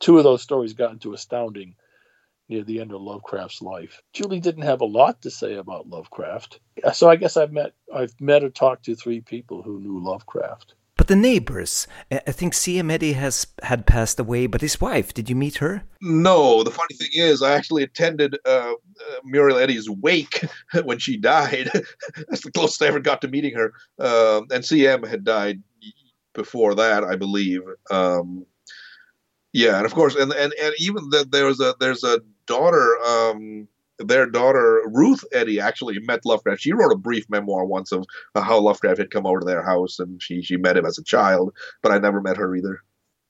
two of those stories got into astounding near the end of Lovecraft's life. Julie didn't have a lot to say about Lovecraft, so I guess I've met I've met or talked to three people who knew Lovecraft. But the neighbors, I think C.M. Eddy has had passed away, but his wife, did you meet her? No. The funny thing is, I actually attended uh, uh, Muriel Eddy's wake when she died. That's the closest I ever got to meeting her. Uh, and C.M. had died before that, I believe. Um, yeah, and of course, and and, and even that there's a there's a daughter. Um, their daughter Ruth Eddy actually met Lovecraft. She wrote a brief memoir once of how Lovecraft had come over to their house, and she she met him as a child. But I never met her either.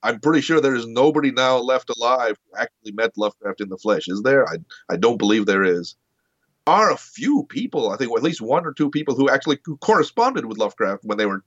I'm pretty sure there is nobody now left alive who actually met Lovecraft in the flesh. Is there? I I don't believe there is. Are a few people, I think, at least one or two people who actually who corresponded with Lovecraft when they were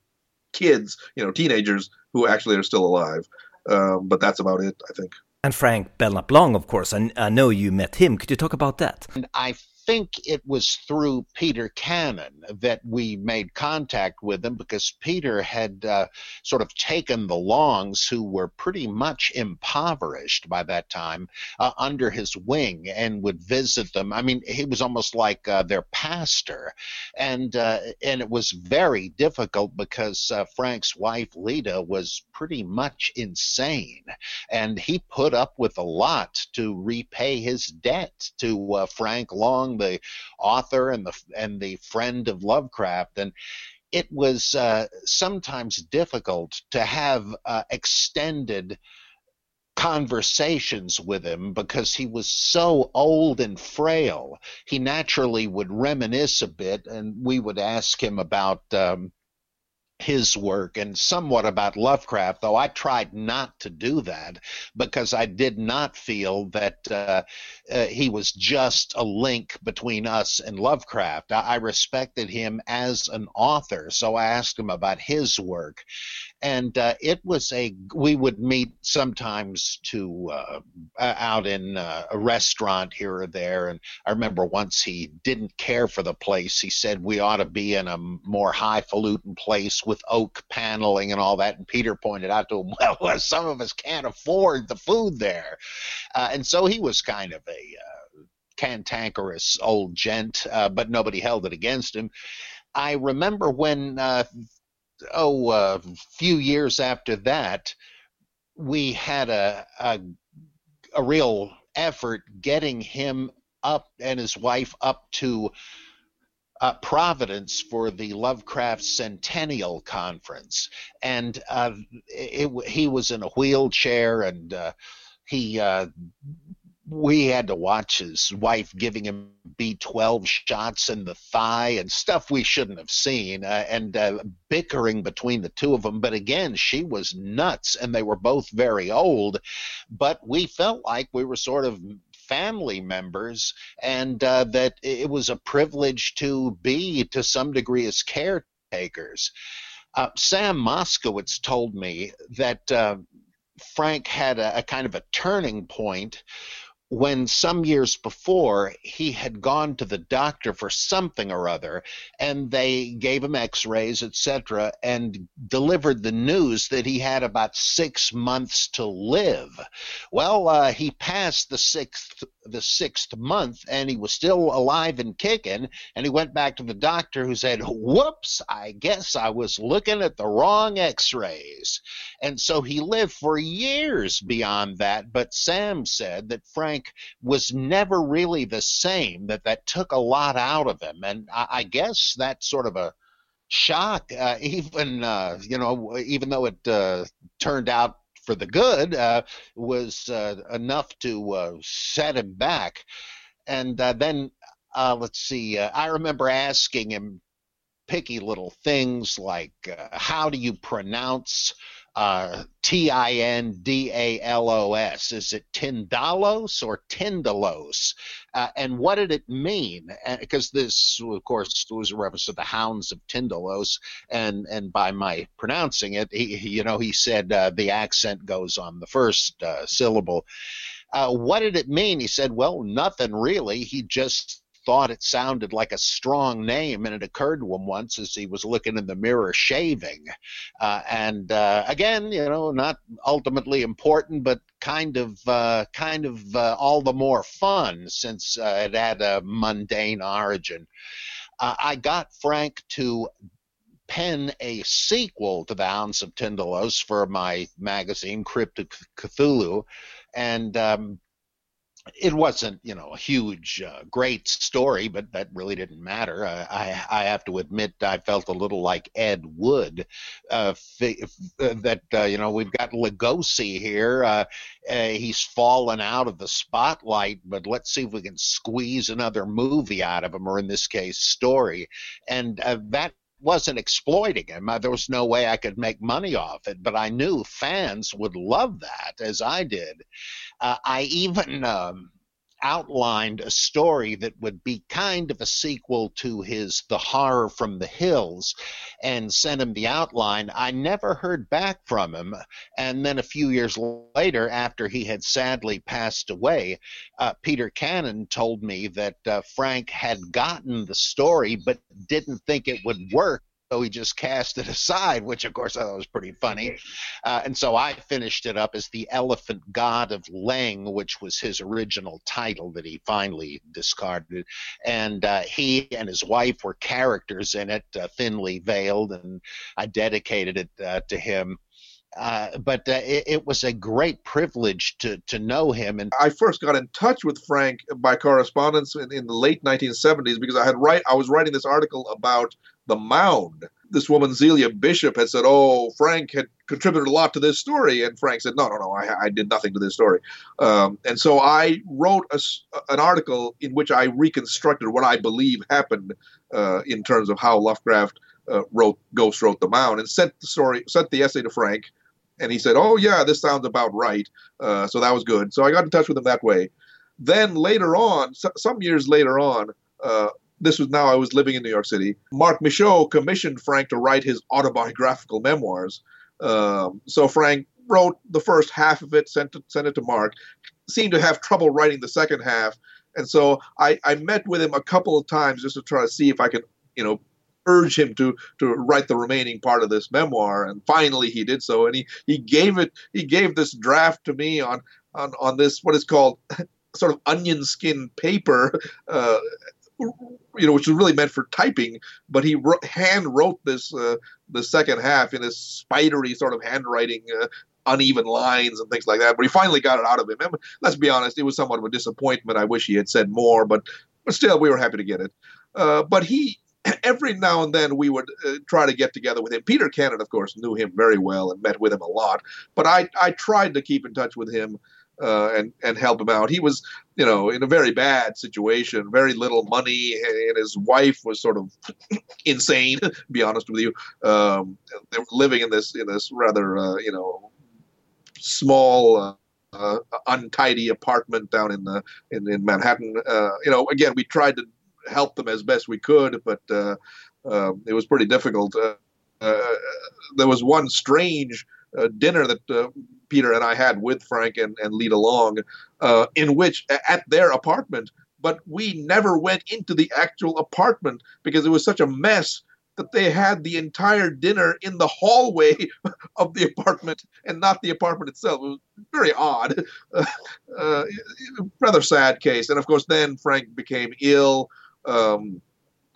kids, you know, teenagers who actually are still alive. Um, but that's about it, I think. And Frank Belknap Long, of course. I, I know you met him. Could you talk about that? I think it was through Peter Cannon that we made contact with him because Peter had uh, sort of taken the Longs, who were pretty much impoverished by that time, uh, under his wing and would visit them. I mean, he was almost like uh, their pastor, and uh, and it was very difficult because uh, Frank's wife Leda was pretty much insane, and he put up with a lot to repay his debt to uh, Frank Long the author and the and the friend of Lovecraft, and it was uh, sometimes difficult to have uh, extended conversations with him because he was so old and frail. He naturally would reminisce a bit, and we would ask him about um, his work and somewhat about Lovecraft, though I tried not to do that because I did not feel that uh, uh, he was just a link between us and Lovecraft. I, I respected him as an author, so I asked him about his work and uh, it was a we would meet sometimes to uh, out in uh, a restaurant here or there and i remember once he didn't care for the place he said we ought to be in a more highfalutin place with oak paneling and all that and peter pointed out to him well some of us can't afford the food there. Uh, and so he was kind of a uh, cantankerous old gent uh, but nobody held it against him. I remember when uh, oh, a few years after that, we had a, a, a real effort getting him up and his wife up to uh, Providence for the Lovecraft Centennial Conference, and uh, it, it, he was in a wheelchair, and uh, he uh, we had to watch his wife giving him B12 shots in the thigh and stuff we shouldn't have seen, uh, and uh, bickering between the two of them. But again, she was nuts, and they were both very old. But we felt like we were sort of family members, and uh, that it was a privilege to be, to some degree, as caretakers. Uh, Sam Moskowitz told me that uh, Frank had a, a kind of a turning point when some years before he had gone to the doctor for something or other and they gave him x-rays etc and delivered the news that he had about six months to live. Well uh, he passed the sixth the sixth month and he was still alive and kicking and he went back to the doctor who said whoops i guess i was looking at the wrong x-rays and so he lived for years beyond that but sam said that frank Frank was never really the same. That that took a lot out of him, and I, I guess that's sort of a shock. Uh, even uh, you know, even though it uh, turned out for the good, uh, was uh, enough to uh, set him back. And then let's see. I remember asking him picky little things like, "How do you pronounce?" Uh, T I N D A L O S. Is it Tindalos or Tindalos? Uh, and what did it mean? Because this, of course, was a reference to the Hounds of Tindalos, and and by my pronouncing it, he, you know, he said uh, the accent goes on the first uh, syllable. Uh, what did it mean? He said, well, nothing really. He just thought it sounded like a strong name, and it occurred to him once as he was looking in the mirror shaving. Uh, and uh, again, you know, not ultimately important, but kind of uh, kind of uh, all the more fun since uh, it had a mundane origin. Uh, I got Frank to pen a sequel to the Hounds of Tindalos for my magazine, Crypt of Cthulhu, and um, it wasn't, you know, a huge, uh, great story, but that really didn't matter. Uh, I, I have to admit, I felt a little like Ed Wood, uh, uh that uh, you know we've got Lugosi here. He's fallen out of the spotlight, but let's see if we can squeeze another movie out of him, or in this case, story. And that wasn't exploiting him. There was no way I could make money off it, but I knew fans would love that as I did. Uh, I even um, outlined a story that would be kind of a sequel to his The Horror from the Hills and sent him the outline. I never heard back from him. And then a few years later, after he had sadly passed away, uh, Peter Cannon told me that uh, Frank had gotten the story but didn't think it would work so he just cast it aside, which of course I thought was pretty funny. Uh, and so I finished it up as the Elephant God of Leng, which was his original title that he finally discarded. And uh, he and his wife were characters in it, uh, thinly veiled, and I dedicated it uh, to him. Uh, but uh, it, it, was a great privilege to to know him. And I first got in touch with Frank by correspondence in, in the late 1970s because I had write I was writing this article about the mound. This woman, Zelia Bishop, had said, Oh, Frank had contributed a lot to this story. And Frank said, No, no, no, I, I did nothing to this story. Um, and so I wrote a, an article in which I reconstructed what I believe happened uh, in terms of how Lovecraft uh, wrote Ghost wrote the mound and sent the story, sent the essay to Frank. And he said, Oh, yeah, this sounds about right. Uh, so that was good. So I got in touch with him that way. Then later on, so, some years later on, uh, this was now I was living in New York City. Marc Michaud commissioned Frank to write his autobiographical memoirs. Um, so Frank wrote the first half of it, sent it, sent it to Marc. Seemed to have trouble writing the second half, and so I, I met with him a couple of times just to try to see if I could, you know, urge him to to write the remaining part of this memoir. And finally, he did so, and he he gave it he gave this draft to me on on on this what is called sort of onion skin paper. Uh, you know, which was really meant for typing, but he wrote, hand wrote this uh, the second half in this spidery sort of handwriting, uh, uneven lines and things like that. But he finally got it out of him. And let's be honest, it was somewhat of a disappointment. I wish he had said more, but but still, we were happy to get it. Uh, but he. Every now and then we would uh, try to get together with him. Peter Cannon, of course, knew him very well and met with him a lot. But I, I tried to keep in touch with him uh, and and help him out. He was, you know, in a very bad situation, very little money, and his wife was sort of insane. To be honest with you, um, they were living in this in this rather, uh, you know, small. Uh, uh, untidy apartment down in the in, in Manhattan. Uh, you know, again, we tried to help them as best we could, but um, it was pretty difficult. there was one strange dinner that Peter and I had with Frank and, and Lita Long, uh, in which at their apartment, but we never went into the actual apartment because it was such a mess that they had the entire dinner in the hallway of the apartment and not the apartment itself. It was very odd, uh, uh, rather sad case. And of course, then Frank became ill. Um,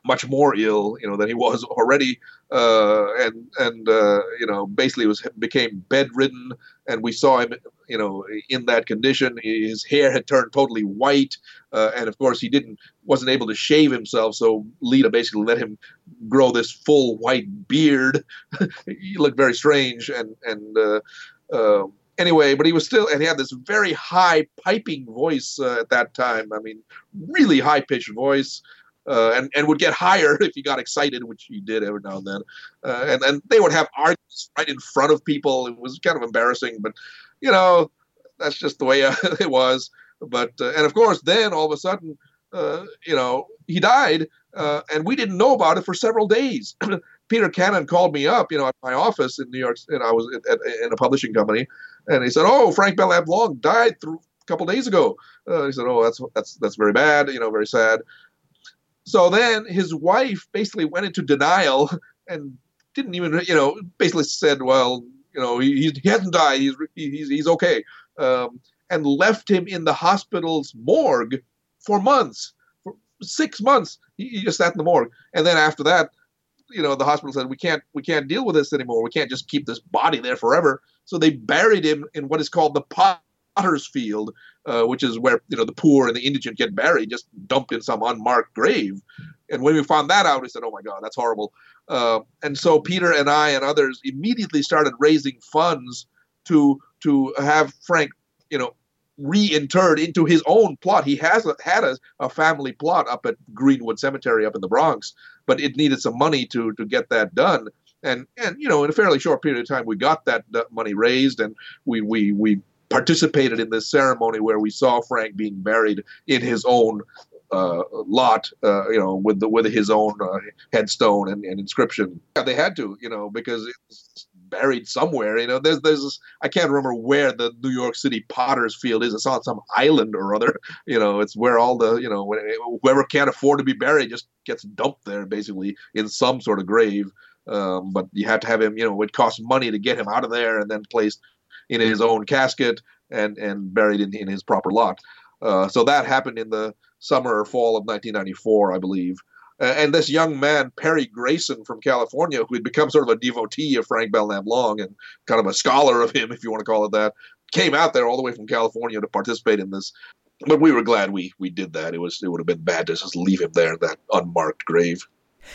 much more ill, you know, than he was already, uh, and and uh, you know, basically was became bedridden, and we saw him, you know, in that condition. His hair had turned totally white, uh, and of course, he didn't wasn't able to shave himself, so Lita basically let him grow this full white beard. he looked very strange, and and. Uh, um, anyway, but he was still, and he had this very high piping voice uh, at that time. I mean, really high pitched voice uh, and and would get higher if he got excited, which he did every now and then. Uh, and and they would have arguments right in front of people. It was kind of embarrassing, but you know that's just the way it was. But uh, and of course, then all of a sudden, uh, you know, he died, uh, and we didn't know about it for several days. Peter Cannon called me up, you know, at my office in New York, and I was at, at, in a publishing company, and he said, "Oh, Frank Belknap Long died through." A couple days ago, uh, he said, "Oh, that's that's that's very bad. You know, very sad." So then his wife basically went into denial and didn't even, you know, basically said, well, you know, he, he hasn't died. He's, he's, he's okay. Um, and left him in the hospital's morgue for months. For six months, he, he just sat in the morgue. And then after that, you know, the hospital said, we can't, we can't deal with this anymore. We can't just keep this body there forever. So they buried him in what is called the potter's field, uh, which is where you know the poor and the indigent get buried, just dumped in some unmarked grave. And when we found that out, we said, "Oh my God, that's horrible." Uh, and so Peter and I and others immediately started raising funds to to have Frank, you know, reinterred into his own plot. He has a, had a, a, family plot up at Greenwood Cemetery up in the Bronx, but it needed some money to to get that done. And and you know, in a fairly short period of time, we got that money raised, and we we we participated in this ceremony where we saw Frank being buried in his own uh, lot, uh, you know, with the with his own uh, headstone and, and, inscription. Yeah, they had to, you know, because it's buried somewhere. You know, there's there's this, I can't remember where the New York City Potter's Field is. It's on some island or other. You know, it's where all the you know whoever can't afford to be buried just gets dumped there, basically in some sort of grave. Um, but you have to have him. You know, it costs money to get him out of there and then placed in his own casket and and buried in, in his proper lot. Uh, so that happened in the summer or fall of 1994, I believe. Uh, and this young man, Perry Grayson from California, who had become sort of a devotee of Frank Belknap Long and kind of a scholar of him, if you want to call it that, came out there all the way from California to participate in this. But we were glad we we did that. It was it would have been bad to just leave him there in that unmarked grave.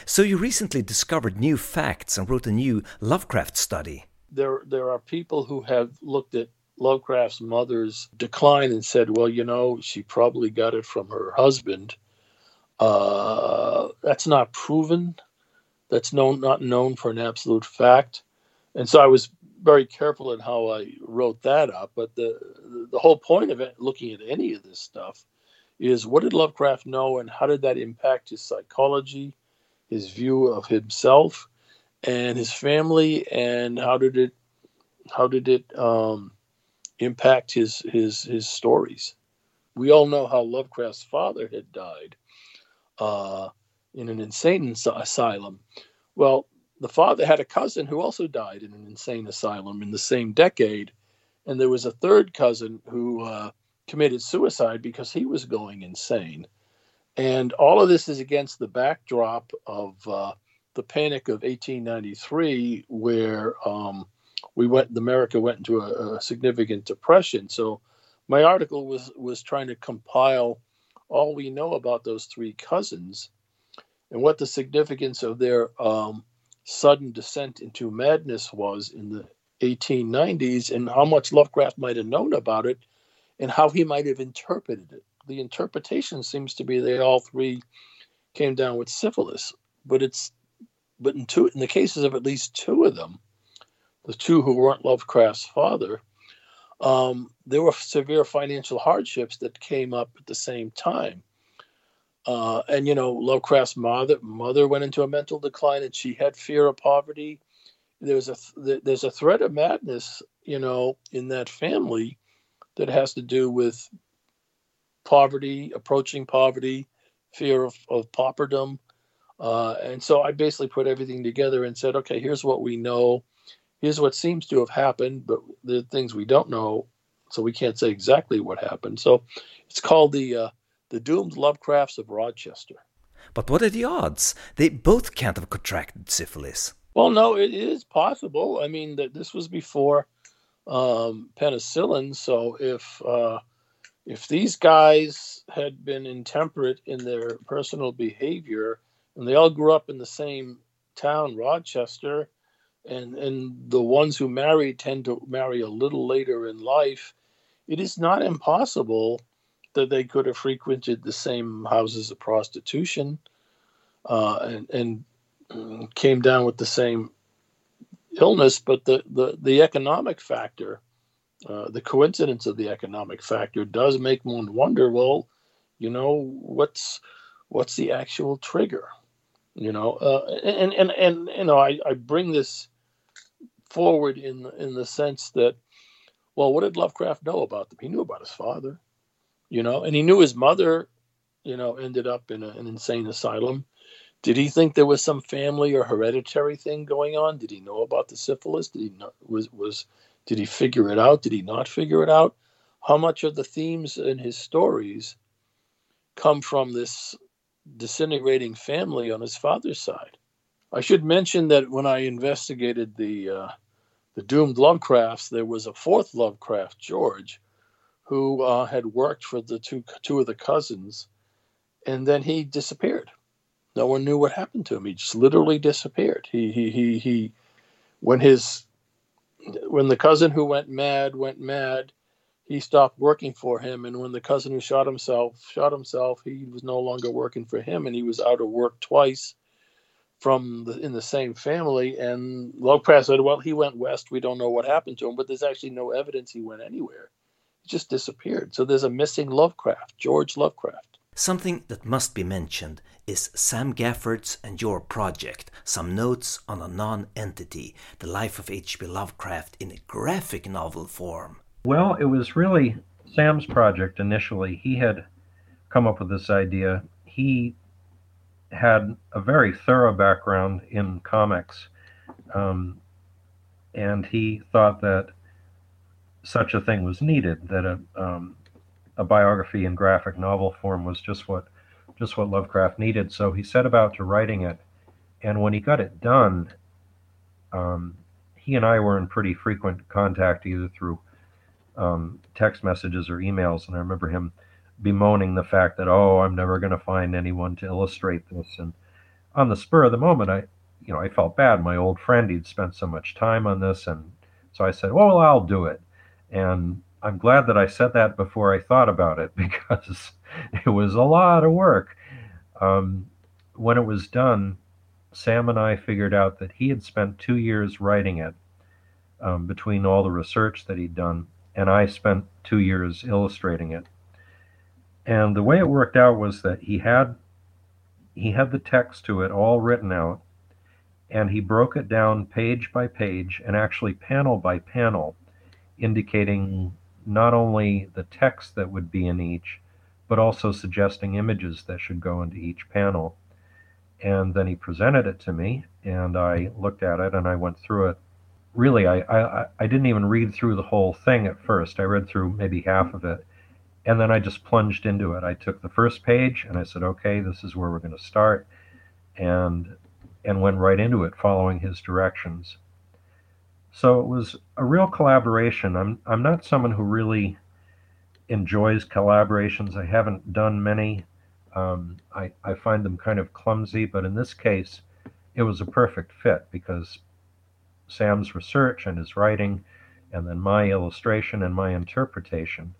So you recently discovered new facts and wrote a new Lovecraft study. There there are people who have looked at Lovecraft's mother's decline and said, well, you know, she probably got it from her husband. Uh, that's not proven. That's known, not known for an absolute fact. And so I was very careful in how I wrote that up. But the the whole point of it, looking at any of this stuff, is what did Lovecraft know, and how did that impact his psychology, his view of himself, and his family, and how did it how did it um, impact his his his stories. We all know how Lovecraft's father had died uh, in an insane asylum. Well, the father had a cousin who also died in an insane asylum in the same decade, and there was a third cousin who uh, committed suicide because he was going insane. And all of this is against the backdrop of uh, the Panic of 1893, where um, we went america went into a, a, significant depression. So my article was was trying to compile all we know about those three cousins and what the significance of their um, sudden descent into madness was in the 1890s and how much lovecraft might have known about it and how he might have interpreted it. The interpretation seems to be they all three came down with syphilis but it's but in two in the cases of at least two of them the two who weren't Lovecraft's father, um, there were severe financial hardships that came up at the same time. Uh, and you know, Lovecraft's mother mother went into a mental decline, and she had fear of poverty. There's a there's a threat of madness, you know, in that family that has to do with poverty, approaching poverty, fear of, of pauperdom. Uh, and so I basically put everything together and said, okay, here's what we know here's what seems to have happened, but the things we don't know, so we can't say exactly what happened. So it's called the uh, the doomed Lovecrafts of Rochester. But what are the odds? They both can't have contracted syphilis. Well, no, it is possible. I mean, that this was before um, penicillin, so if uh, if these guys had been intemperate in their personal behavior, and they all grew up in the same town, Rochester, and and the ones who marry tend to marry a little later in life, it is not impossible that they could have frequented the same houses of prostitution uh, and, and came down with the same illness. But the, the, the economic factor, uh, the coincidence of the economic factor, does make one wonder. Well, you know, what's what's the actual trigger? You know, uh, and, and and you know, I, I bring this forward in in the sense that, well, what did Lovecraft know about them? He knew about his father, you know, and he knew his mother you know, ended up in a, an insane asylum. Did he think there was some family or hereditary thing going on? Did he know about the syphilis? Did he know, was was did he figure it out? Did he not figure it out? How much of the themes in his stories come from this disintegrating family on his father's side? I should mention that when I investigated the uh, the doomed Lovecrafts, there was a fourth Lovecraft, George, who uh, had worked for the two two of the cousins, and then he disappeared. No one knew what happened to him. He just literally disappeared. He he he he when his when the cousin who went mad went mad, he stopped working for him. And when the cousin who shot himself shot himself, he was no longer working for him, and he was out of work twice from the, in the same family. And Lovecraft said, "Well, he went west. We don't know what happened to him, but there's actually no evidence he went anywhere. He just disappeared. So there's a missing Lovecraft, George Lovecraft." Something that must be mentioned is Sam Gafford's and your project, Some Notes on a Non-Entity, The Life of H.P. Lovecraft in a graphic novel form. Well, it was really Sam's project initially. He had come up with this idea. He had a very thorough background in comics, um, and he thought that such a thing was needed, that a, um, a biography in graphic novel form was just what just what Lovecraft needed. So he set about to writing it, and when he got it done, um, he and I were in pretty frequent contact, either through um, text messages or emails. And I remember him bemoaning the fact that, oh, I'm never going to find anyone to illustrate this. And on the spur of the moment, I, you know, I felt bad. My old friend, he'd spent so much time on this, and so I said, well, I'll do it. And I'm glad that I said that before I thought about it because it was a lot of work. Um, when it was done, Sam and I figured out that he had spent two years writing it um, between all the research that he'd done, and I spent two years illustrating it. And the way it worked out was that he had he had the text to it all written out, and he broke it down page by page and actually panel by panel, indicating not only the text that would be in each, but also suggesting images that should go into each panel. And then he presented it to me, and I looked at it and I went through it. Really, I, I, I didn't even read through the whole thing at first. I read through maybe half of it, and then I just plunged into it. I took the first page and I said, okay, this is where we're going to start, and and went right into it, following his directions. So it was a real collaboration. I'm I'm not someone who really enjoys collaborations. I haven't done many. Um, I I find them kind of clumsy, but in this case, it was a perfect fit because Sam's research and his writing, and then my illustration and my interpretation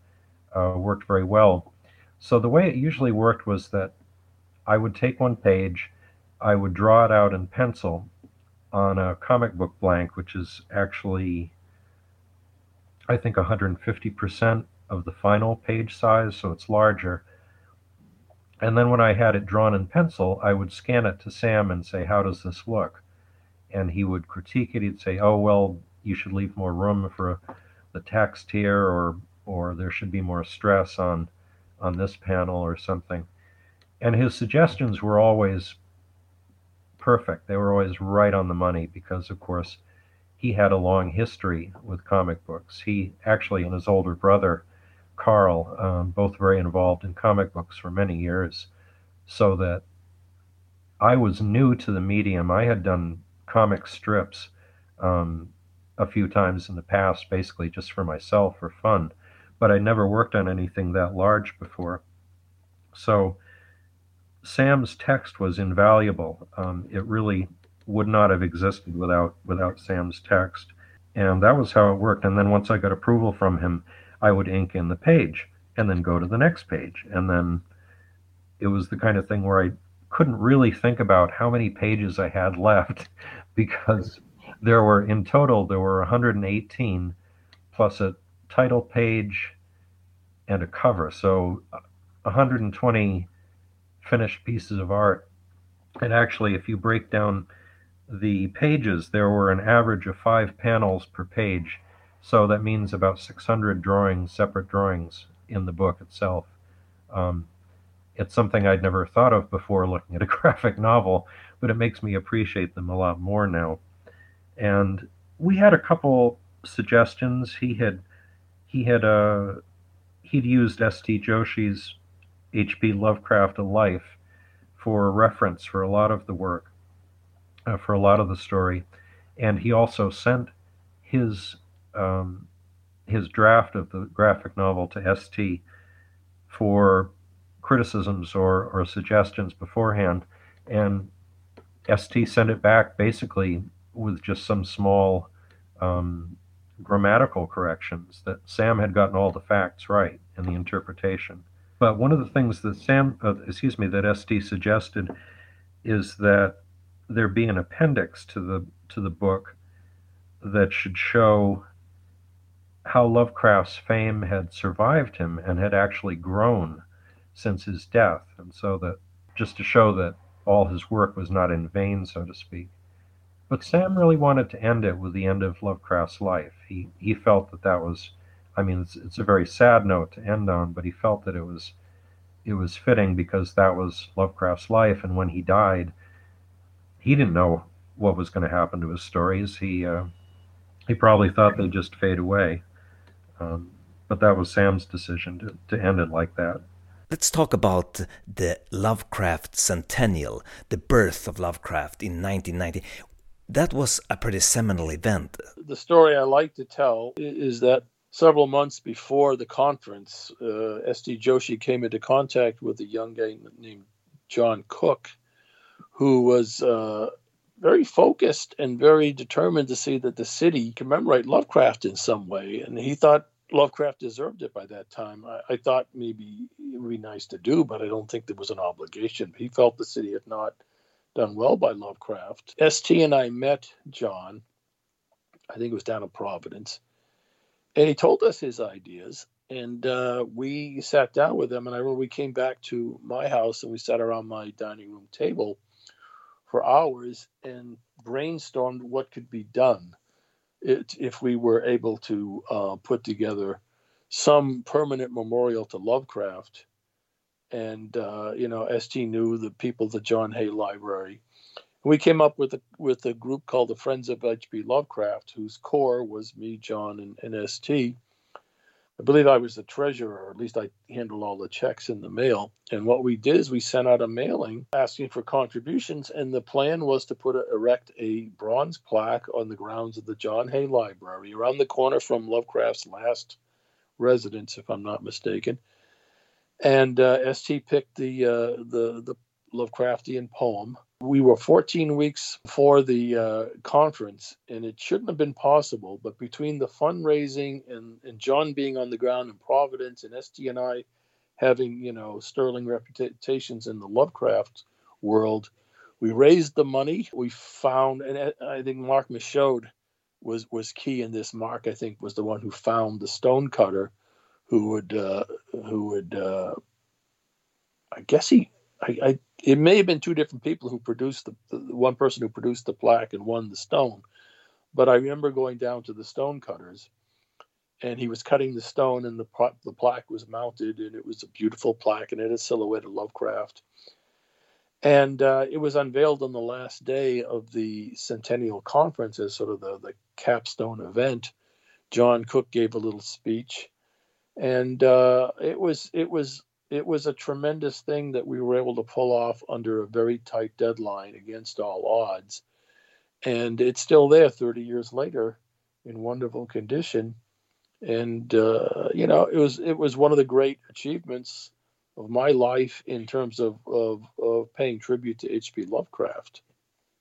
uh, worked very well. So the way it usually worked was that I would take one page, I would draw it out in pencil, on a comic book blank, which is actually, I think, 150% of the final page size, so it's larger. And then when I had it drawn in pencil, I would scan it to Sam and say, How does this look? And he would critique it. He'd say, Oh, well, you should leave more room for the text here, or, or there should be more stress on, on this panel, or something. And his suggestions were always perfect. They were always right on the money because, of course, he had a long history with comic books. He actually, and his older brother, Carl, um, both very involved in comic books for many years. So that I was new to the medium. I had done comic strips um, a few times in the past, basically just for myself for fun, but I never worked on anything that large before. So Sam's text was invaluable. Um, it really would not have existed without without Sam's text, and that was how it worked. And then once I got approval from him, I would ink in the page and then go to the next page, and then it was the kind of thing where I couldn't really think about how many pages I had left because there were in total there were 118 plus a title page and a cover, so 120 finished pieces of art. And actually, if you break down the pages, there were an average of five panels per page. So that means about 600 drawings, separate drawings in the book itself. Um, it's something I'd never thought of before looking at a graphic novel, but it makes me appreciate them a lot more now. And we had a couple suggestions. He had he had uh, he'd used S.T. Joshi's H.P. Lovecraft A Life for reference for a lot of the work, uh, for a lot of the story, and he also sent his um, his draft of the graphic novel to ST for criticisms or, or suggestions beforehand, and ST sent it back basically with just some small um, grammatical corrections that Sam had gotten all the facts right in the interpretation. But one of the things that Sam, uh, excuse me, that ST suggested is that there be an appendix to the to the book that should show how Lovecraft's fame had survived him and had actually grown since his death, and so that just to show that all his work was not in vain, so to speak. But Sam really wanted to end it with the end of Lovecraft's life. He he felt that that was, I mean, it's it's a very sad note to end on, but he felt that it was it was fitting because that was Lovecraft's life, and when he died, he didn't know what was going to happen to his stories. He uh, he probably thought they'd just fade away, um, but that was Sam's decision to, to end it like that. Let's talk about the Lovecraft Centennial, the birth of Lovecraft in 1990 that was a pretty seminal event. The story I like to tell is that several months before the conference, uh, S.T. Joshi came into contact with a young guy named John Cook, who was uh, very focused and very determined to see that the city commemorate Lovecraft in some way. And he thought Lovecraft deserved it by that time. I, I thought maybe it would be nice to do, but I don't think there was an obligation. He felt the city had not done well by Lovecraft. ST and I met John, I think it was down in Providence, and he told us his ideas. And uh, we sat down with him, and I remember we came back to my house and we sat around my dining room table for hours and brainstormed what could be done it, if we were able to uh, put together some permanent memorial to Lovecraft and uh, you know, ST knew the people the John Hay Library. We came up with a with a group called the Friends of H.P. Lovecraft, whose core was me, John, and, and ST. I believe I was the treasurer, or at least I handled all the checks in the mail. And what we did is we sent out a mailing asking for contributions, and the plan was to put a, erect a bronze plaque on the grounds of the John Hay Library, around the corner from Lovecraft's last residence, if I'm not mistaken and uh, ST picked the uh, the the Lovecraftian poem. We were 14 weeks for the uh, conference, and it shouldn't have been possible. But between the fundraising and, and John being on the ground in Providence and ST and I having you know sterling reputations in the Lovecraft world, we raised the money. We found, and I think Marc Michaud was was key in this. Marc, I think, was the one who found the stonecutter who would uh, who would uh, I guess he I, I, it may have been two different people who produced the, the, one person who produced the plaque and one the stone, but I remember going down to the stone cutters, and he was cutting the stone and the the plaque was mounted and it was a beautiful plaque and it had a silhouette of Lovecraft, and uh, it was unveiled on the last day of the centennial conference as sort of the the capstone event. John Cook gave a little speech and uh, it was it was it was a tremendous thing that we were able to pull off under a very tight deadline against all odds, and it's still there 30 years later in wonderful condition, and uh, you know it was it was one of the great achievements of my life in terms of of, of paying tribute to H.P. Lovecraft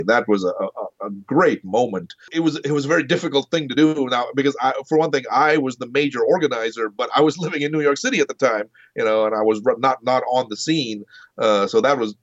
that was a, a, a, great moment. It was it was a very difficult thing to do now because I, for one thing, I was the major organizer, but I was living in New York City at the time, you know, and I was not not on the scene, uh, so that was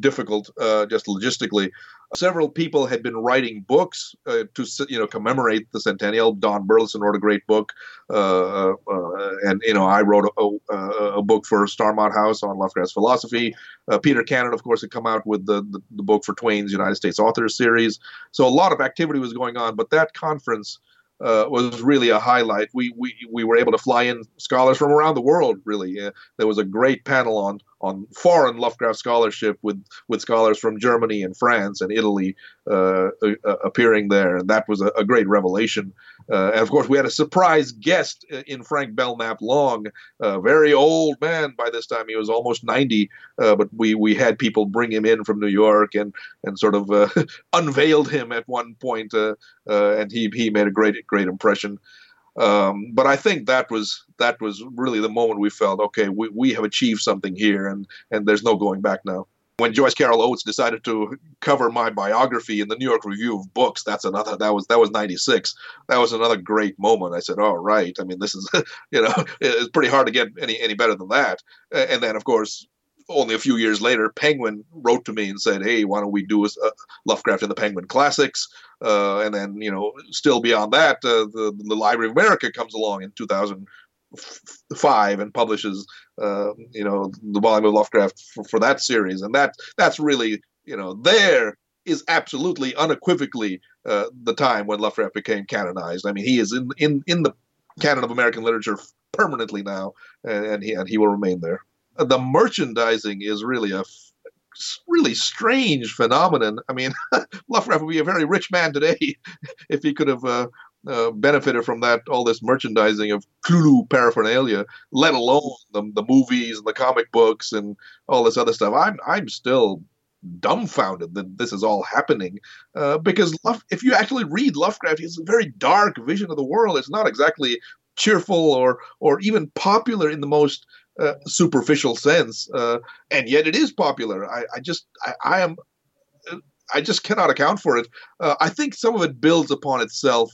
difficult uh, just logistically. Several people had been writing books uh, to you know commemorate the centennial. Don Burleson wrote a great book, uh, uh and you know I wrote a, a, a, book for Starmont House on Lovecraft's philosophy. Uh, Peter Cannon, of course, had come out with the, the, the book for Twayne's United States Authors Series. So a lot of activity was going on, but that conference. Uh, was really a highlight. We, we we were able to fly in scholars from around the world. Really, uh, there was a great panel on on foreign Lovecraft scholarship with with scholars from Germany and France and Italy uh, uh, appearing there, and that was a, a great revelation. Uh, and of course, we had a surprise guest in Frank Belknap Long, a very old man by this time. He was almost 90, uh, but we, we had people bring him in from New York and, and sort of uh, unveiled him at one point, uh, and he, he made a great, great impression. Um, but I think that was that was really the moment we felt okay, we, we have achieved something here, and and there's no going back now. When Joyce Carol Oates decided to cover my biography in the New York Review of Books, that's another that was that was '96. That was another great moment. I said, "All right." I mean, this is you know it's pretty hard to get any any better than that. And then of course only a few years later, Penguin wrote to me and said, "Hey, why don't we do a, Lovecraft in the Penguin Classics?" Uh, and then, you know, still beyond that, uh, the the Library of America comes along in 2005 and publishes, uh, you know, the volume of Lovecraft for, for that series, and that that's really, you know, there is absolutely unequivocally uh, the time when Lovecraft became canonized. I mean, he is in in in the canon of American literature permanently now, and, and he and he will remain there the merchandising is really a really strange phenomenon. I mean, Lovecraft would be a very rich man today if he could have uh, uh, benefited from that all this merchandising of Cthulhu paraphernalia, let alone the, the movies and the comic books and all this other stuff. I'm I'm still dumbfounded that this is all happening uh, because Love, if you actually read Lovecraft, it's a very dark vision of the world. It's not exactly cheerful or or even popular in the most uh, superficial sense, uh, and yet it is popular. I, I just I, I, am I just cannot account for it. Uh, I think some of it builds upon itself.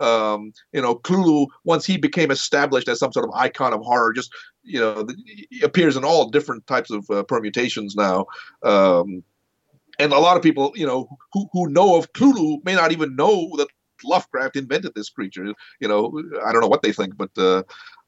Um, you know, Cthulhu once he became established as some sort of icon of horror, just you know, appears in all different types of uh, permutations now. Um, and a lot of people, you know, who, who know of Cthulhu may not even know that Lovecraft invented this creature. You know, I don't know what they think, but uh,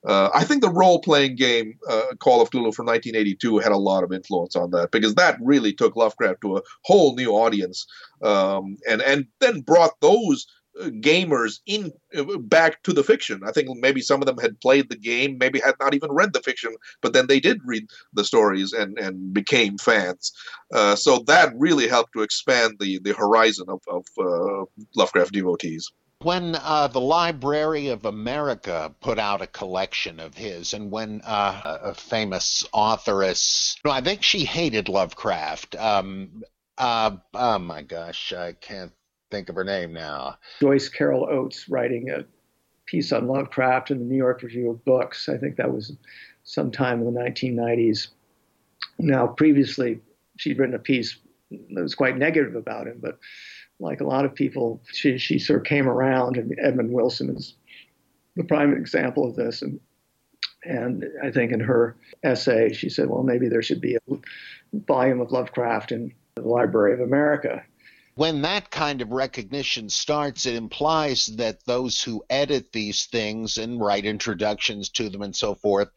uh, I think the role playing game uh, Call of Cthulhu from 1982 had a lot of influence on that because that really took Lovecraft to a whole new audience, um, and and then brought those gamers in back to the fiction. I think maybe some of them had played the game, maybe had not even read the fiction, but then they did read the stories and and became fans. Uh, so that really helped to expand the the horizon of, of uh, Lovecraft devotees when uh, the Library of America put out a collection of his, and when uh, a famous authoress, I think she hated Lovecraft. Um, uh, oh my gosh, I can't think of her name now. Joyce Carol Oates writing a piece on Lovecraft in the New York Review of Books. I think that was sometime in the 1990s. Now, previously, she'd written a piece that was quite negative about him, but like a lot of people, she, she sort of came around, and Edmund Wilson is the prime example of this. And, and I think in her essay, she said, well, maybe there should be a volume of Lovecraft in the Library of America. When that kind of recognition starts, it implies that those who edit these things and write introductions to them and so forth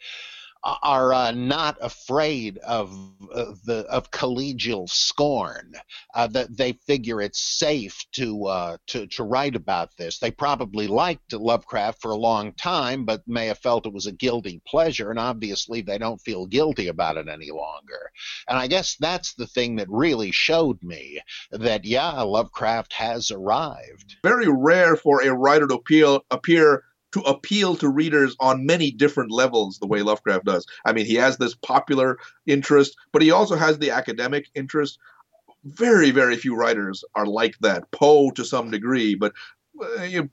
are uh, not afraid of uh, the of collegial scorn. Uh, that they figure it's safe to uh, to to write about this. They probably liked Lovecraft for a long time, but may have felt it was a guilty pleasure, and obviously they don't feel guilty about it any longer. And I guess that's the thing that really showed me that yeah, Lovecraft has arrived. Very rare for a writer to appeal appear to appeal to readers on many different levels the way Lovecraft does. I mean, he has this popular interest, but he also has the academic interest. Very, very few writers are like that. Poe to some degree, but uh, you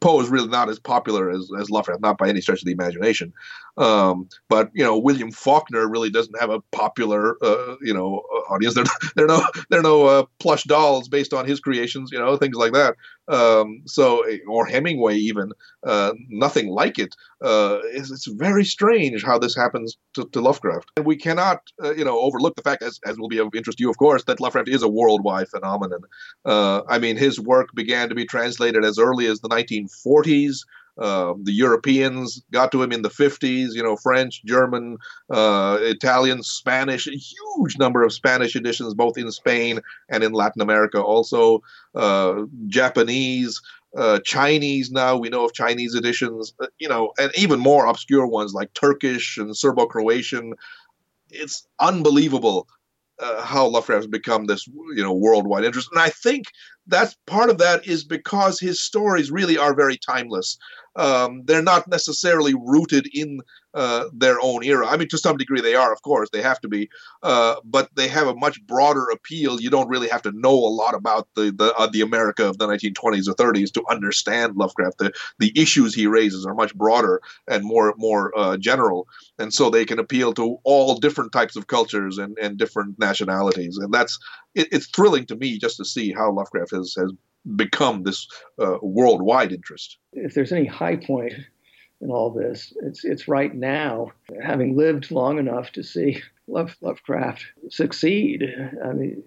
Poe is really not as popular as, as Lovecraft, not by any stretch of the imagination. Um, but you know, William Faulkner really doesn't have a popular, uh, you know, audience. There, there are no, there are no uh, plush dolls based on his creations, you know, things like that. Um, so, or Hemingway even, uh, nothing like it. Uh, it's, it's, very strange how this happens to, to Lovecraft. And we cannot, uh, you know, overlook the fact, as, as will be of interest to you, of course, that Lovecraft is a worldwide phenomenon. Uh, I mean, his work began to be translated as early as the 1940s. Uh, the Europeans got to him in the 50s, you know, French, German, uh, Italian, Spanish, a huge number of Spanish editions, both in Spain and in Latin America, also uh, Japanese. Uh, Chinese now we know of Chinese editions, uh, you know, and even more obscure ones like Turkish and Serbo-Croatian. it's unbelievable uh, how has become this you know worldwide interest, and I think that's part of that is because his stories really are very timeless. Um, they're not necessarily rooted in uh, their own era. I mean, to some degree, they are, of course, they have to be, uh, but they have a much broader appeal. You don't really have to know a lot about the the, uh, the America of the 1920s or 30s to understand Lovecraft. The the issues he raises are much broader and more more uh, general, and so they can appeal to all different types of cultures and, and different nationalities. And that's it, it's thrilling to me just to see how Lovecraft has has become this uh, worldwide interest. If there's any high point in all this. It's it's right now, having lived long enough to see Love, Lovecraft succeed. I mean,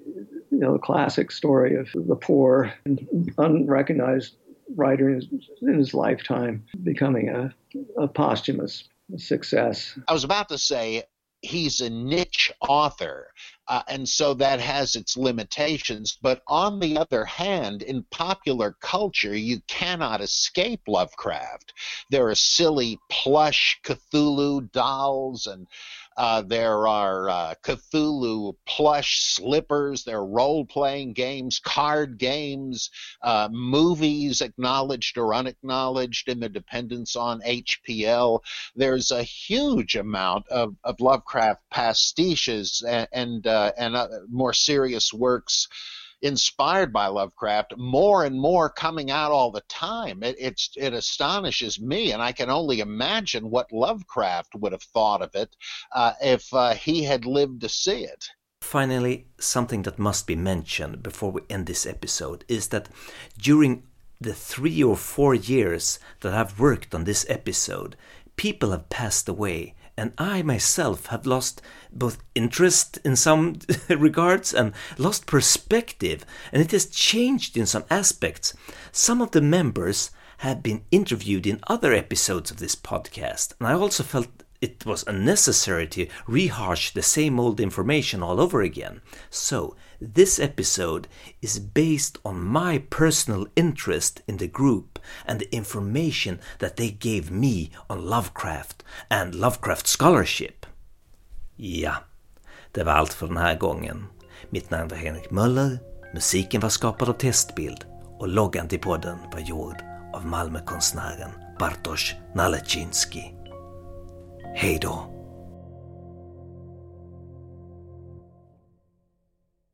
you know, the classic story of the poor, and unrecognized writer in his, in his lifetime becoming a, a posthumous success. I was about to say he's a niche author, uh, and so that has its limitations. But on the other hand, in popular culture, you cannot escape Lovecraft. There are silly plush Cthulhu dolls and uh, there are uh, Cthulhu plush slippers. There are role playing games, card games, uh, movies acknowledged or unacknowledged in the dependence on HPL. There's a huge amount of, of Lovecraft pastiches and, and, uh, and uh, more serious works inspired by Lovecraft, more and more coming out all the time. It, it's, it astonishes me, and I can only imagine what Lovecraft would have thought of it uh, if uh, he had lived to see it. Finally, something that must be mentioned before we end this episode is that during the three or four years that I've worked on this episode, people have passed away and I myself have lost both interest in some regards and lost perspective, and it has changed in some aspects. Some of the members have been interviewed in other episodes of this podcast, and I also felt it was unnecessary to rehash the same old information all over again. So, this episode is based on my personal interest in the group and the information that they gave me on Lovecraft and Lovecraft scholarship. Ja, det var allt för den här gången. Mitt namn var Henrik Möller, musiken var skapad av Testbild och loggan till podden var gjord av Malmökonstnären Bartosz Nalecinski. Hej då!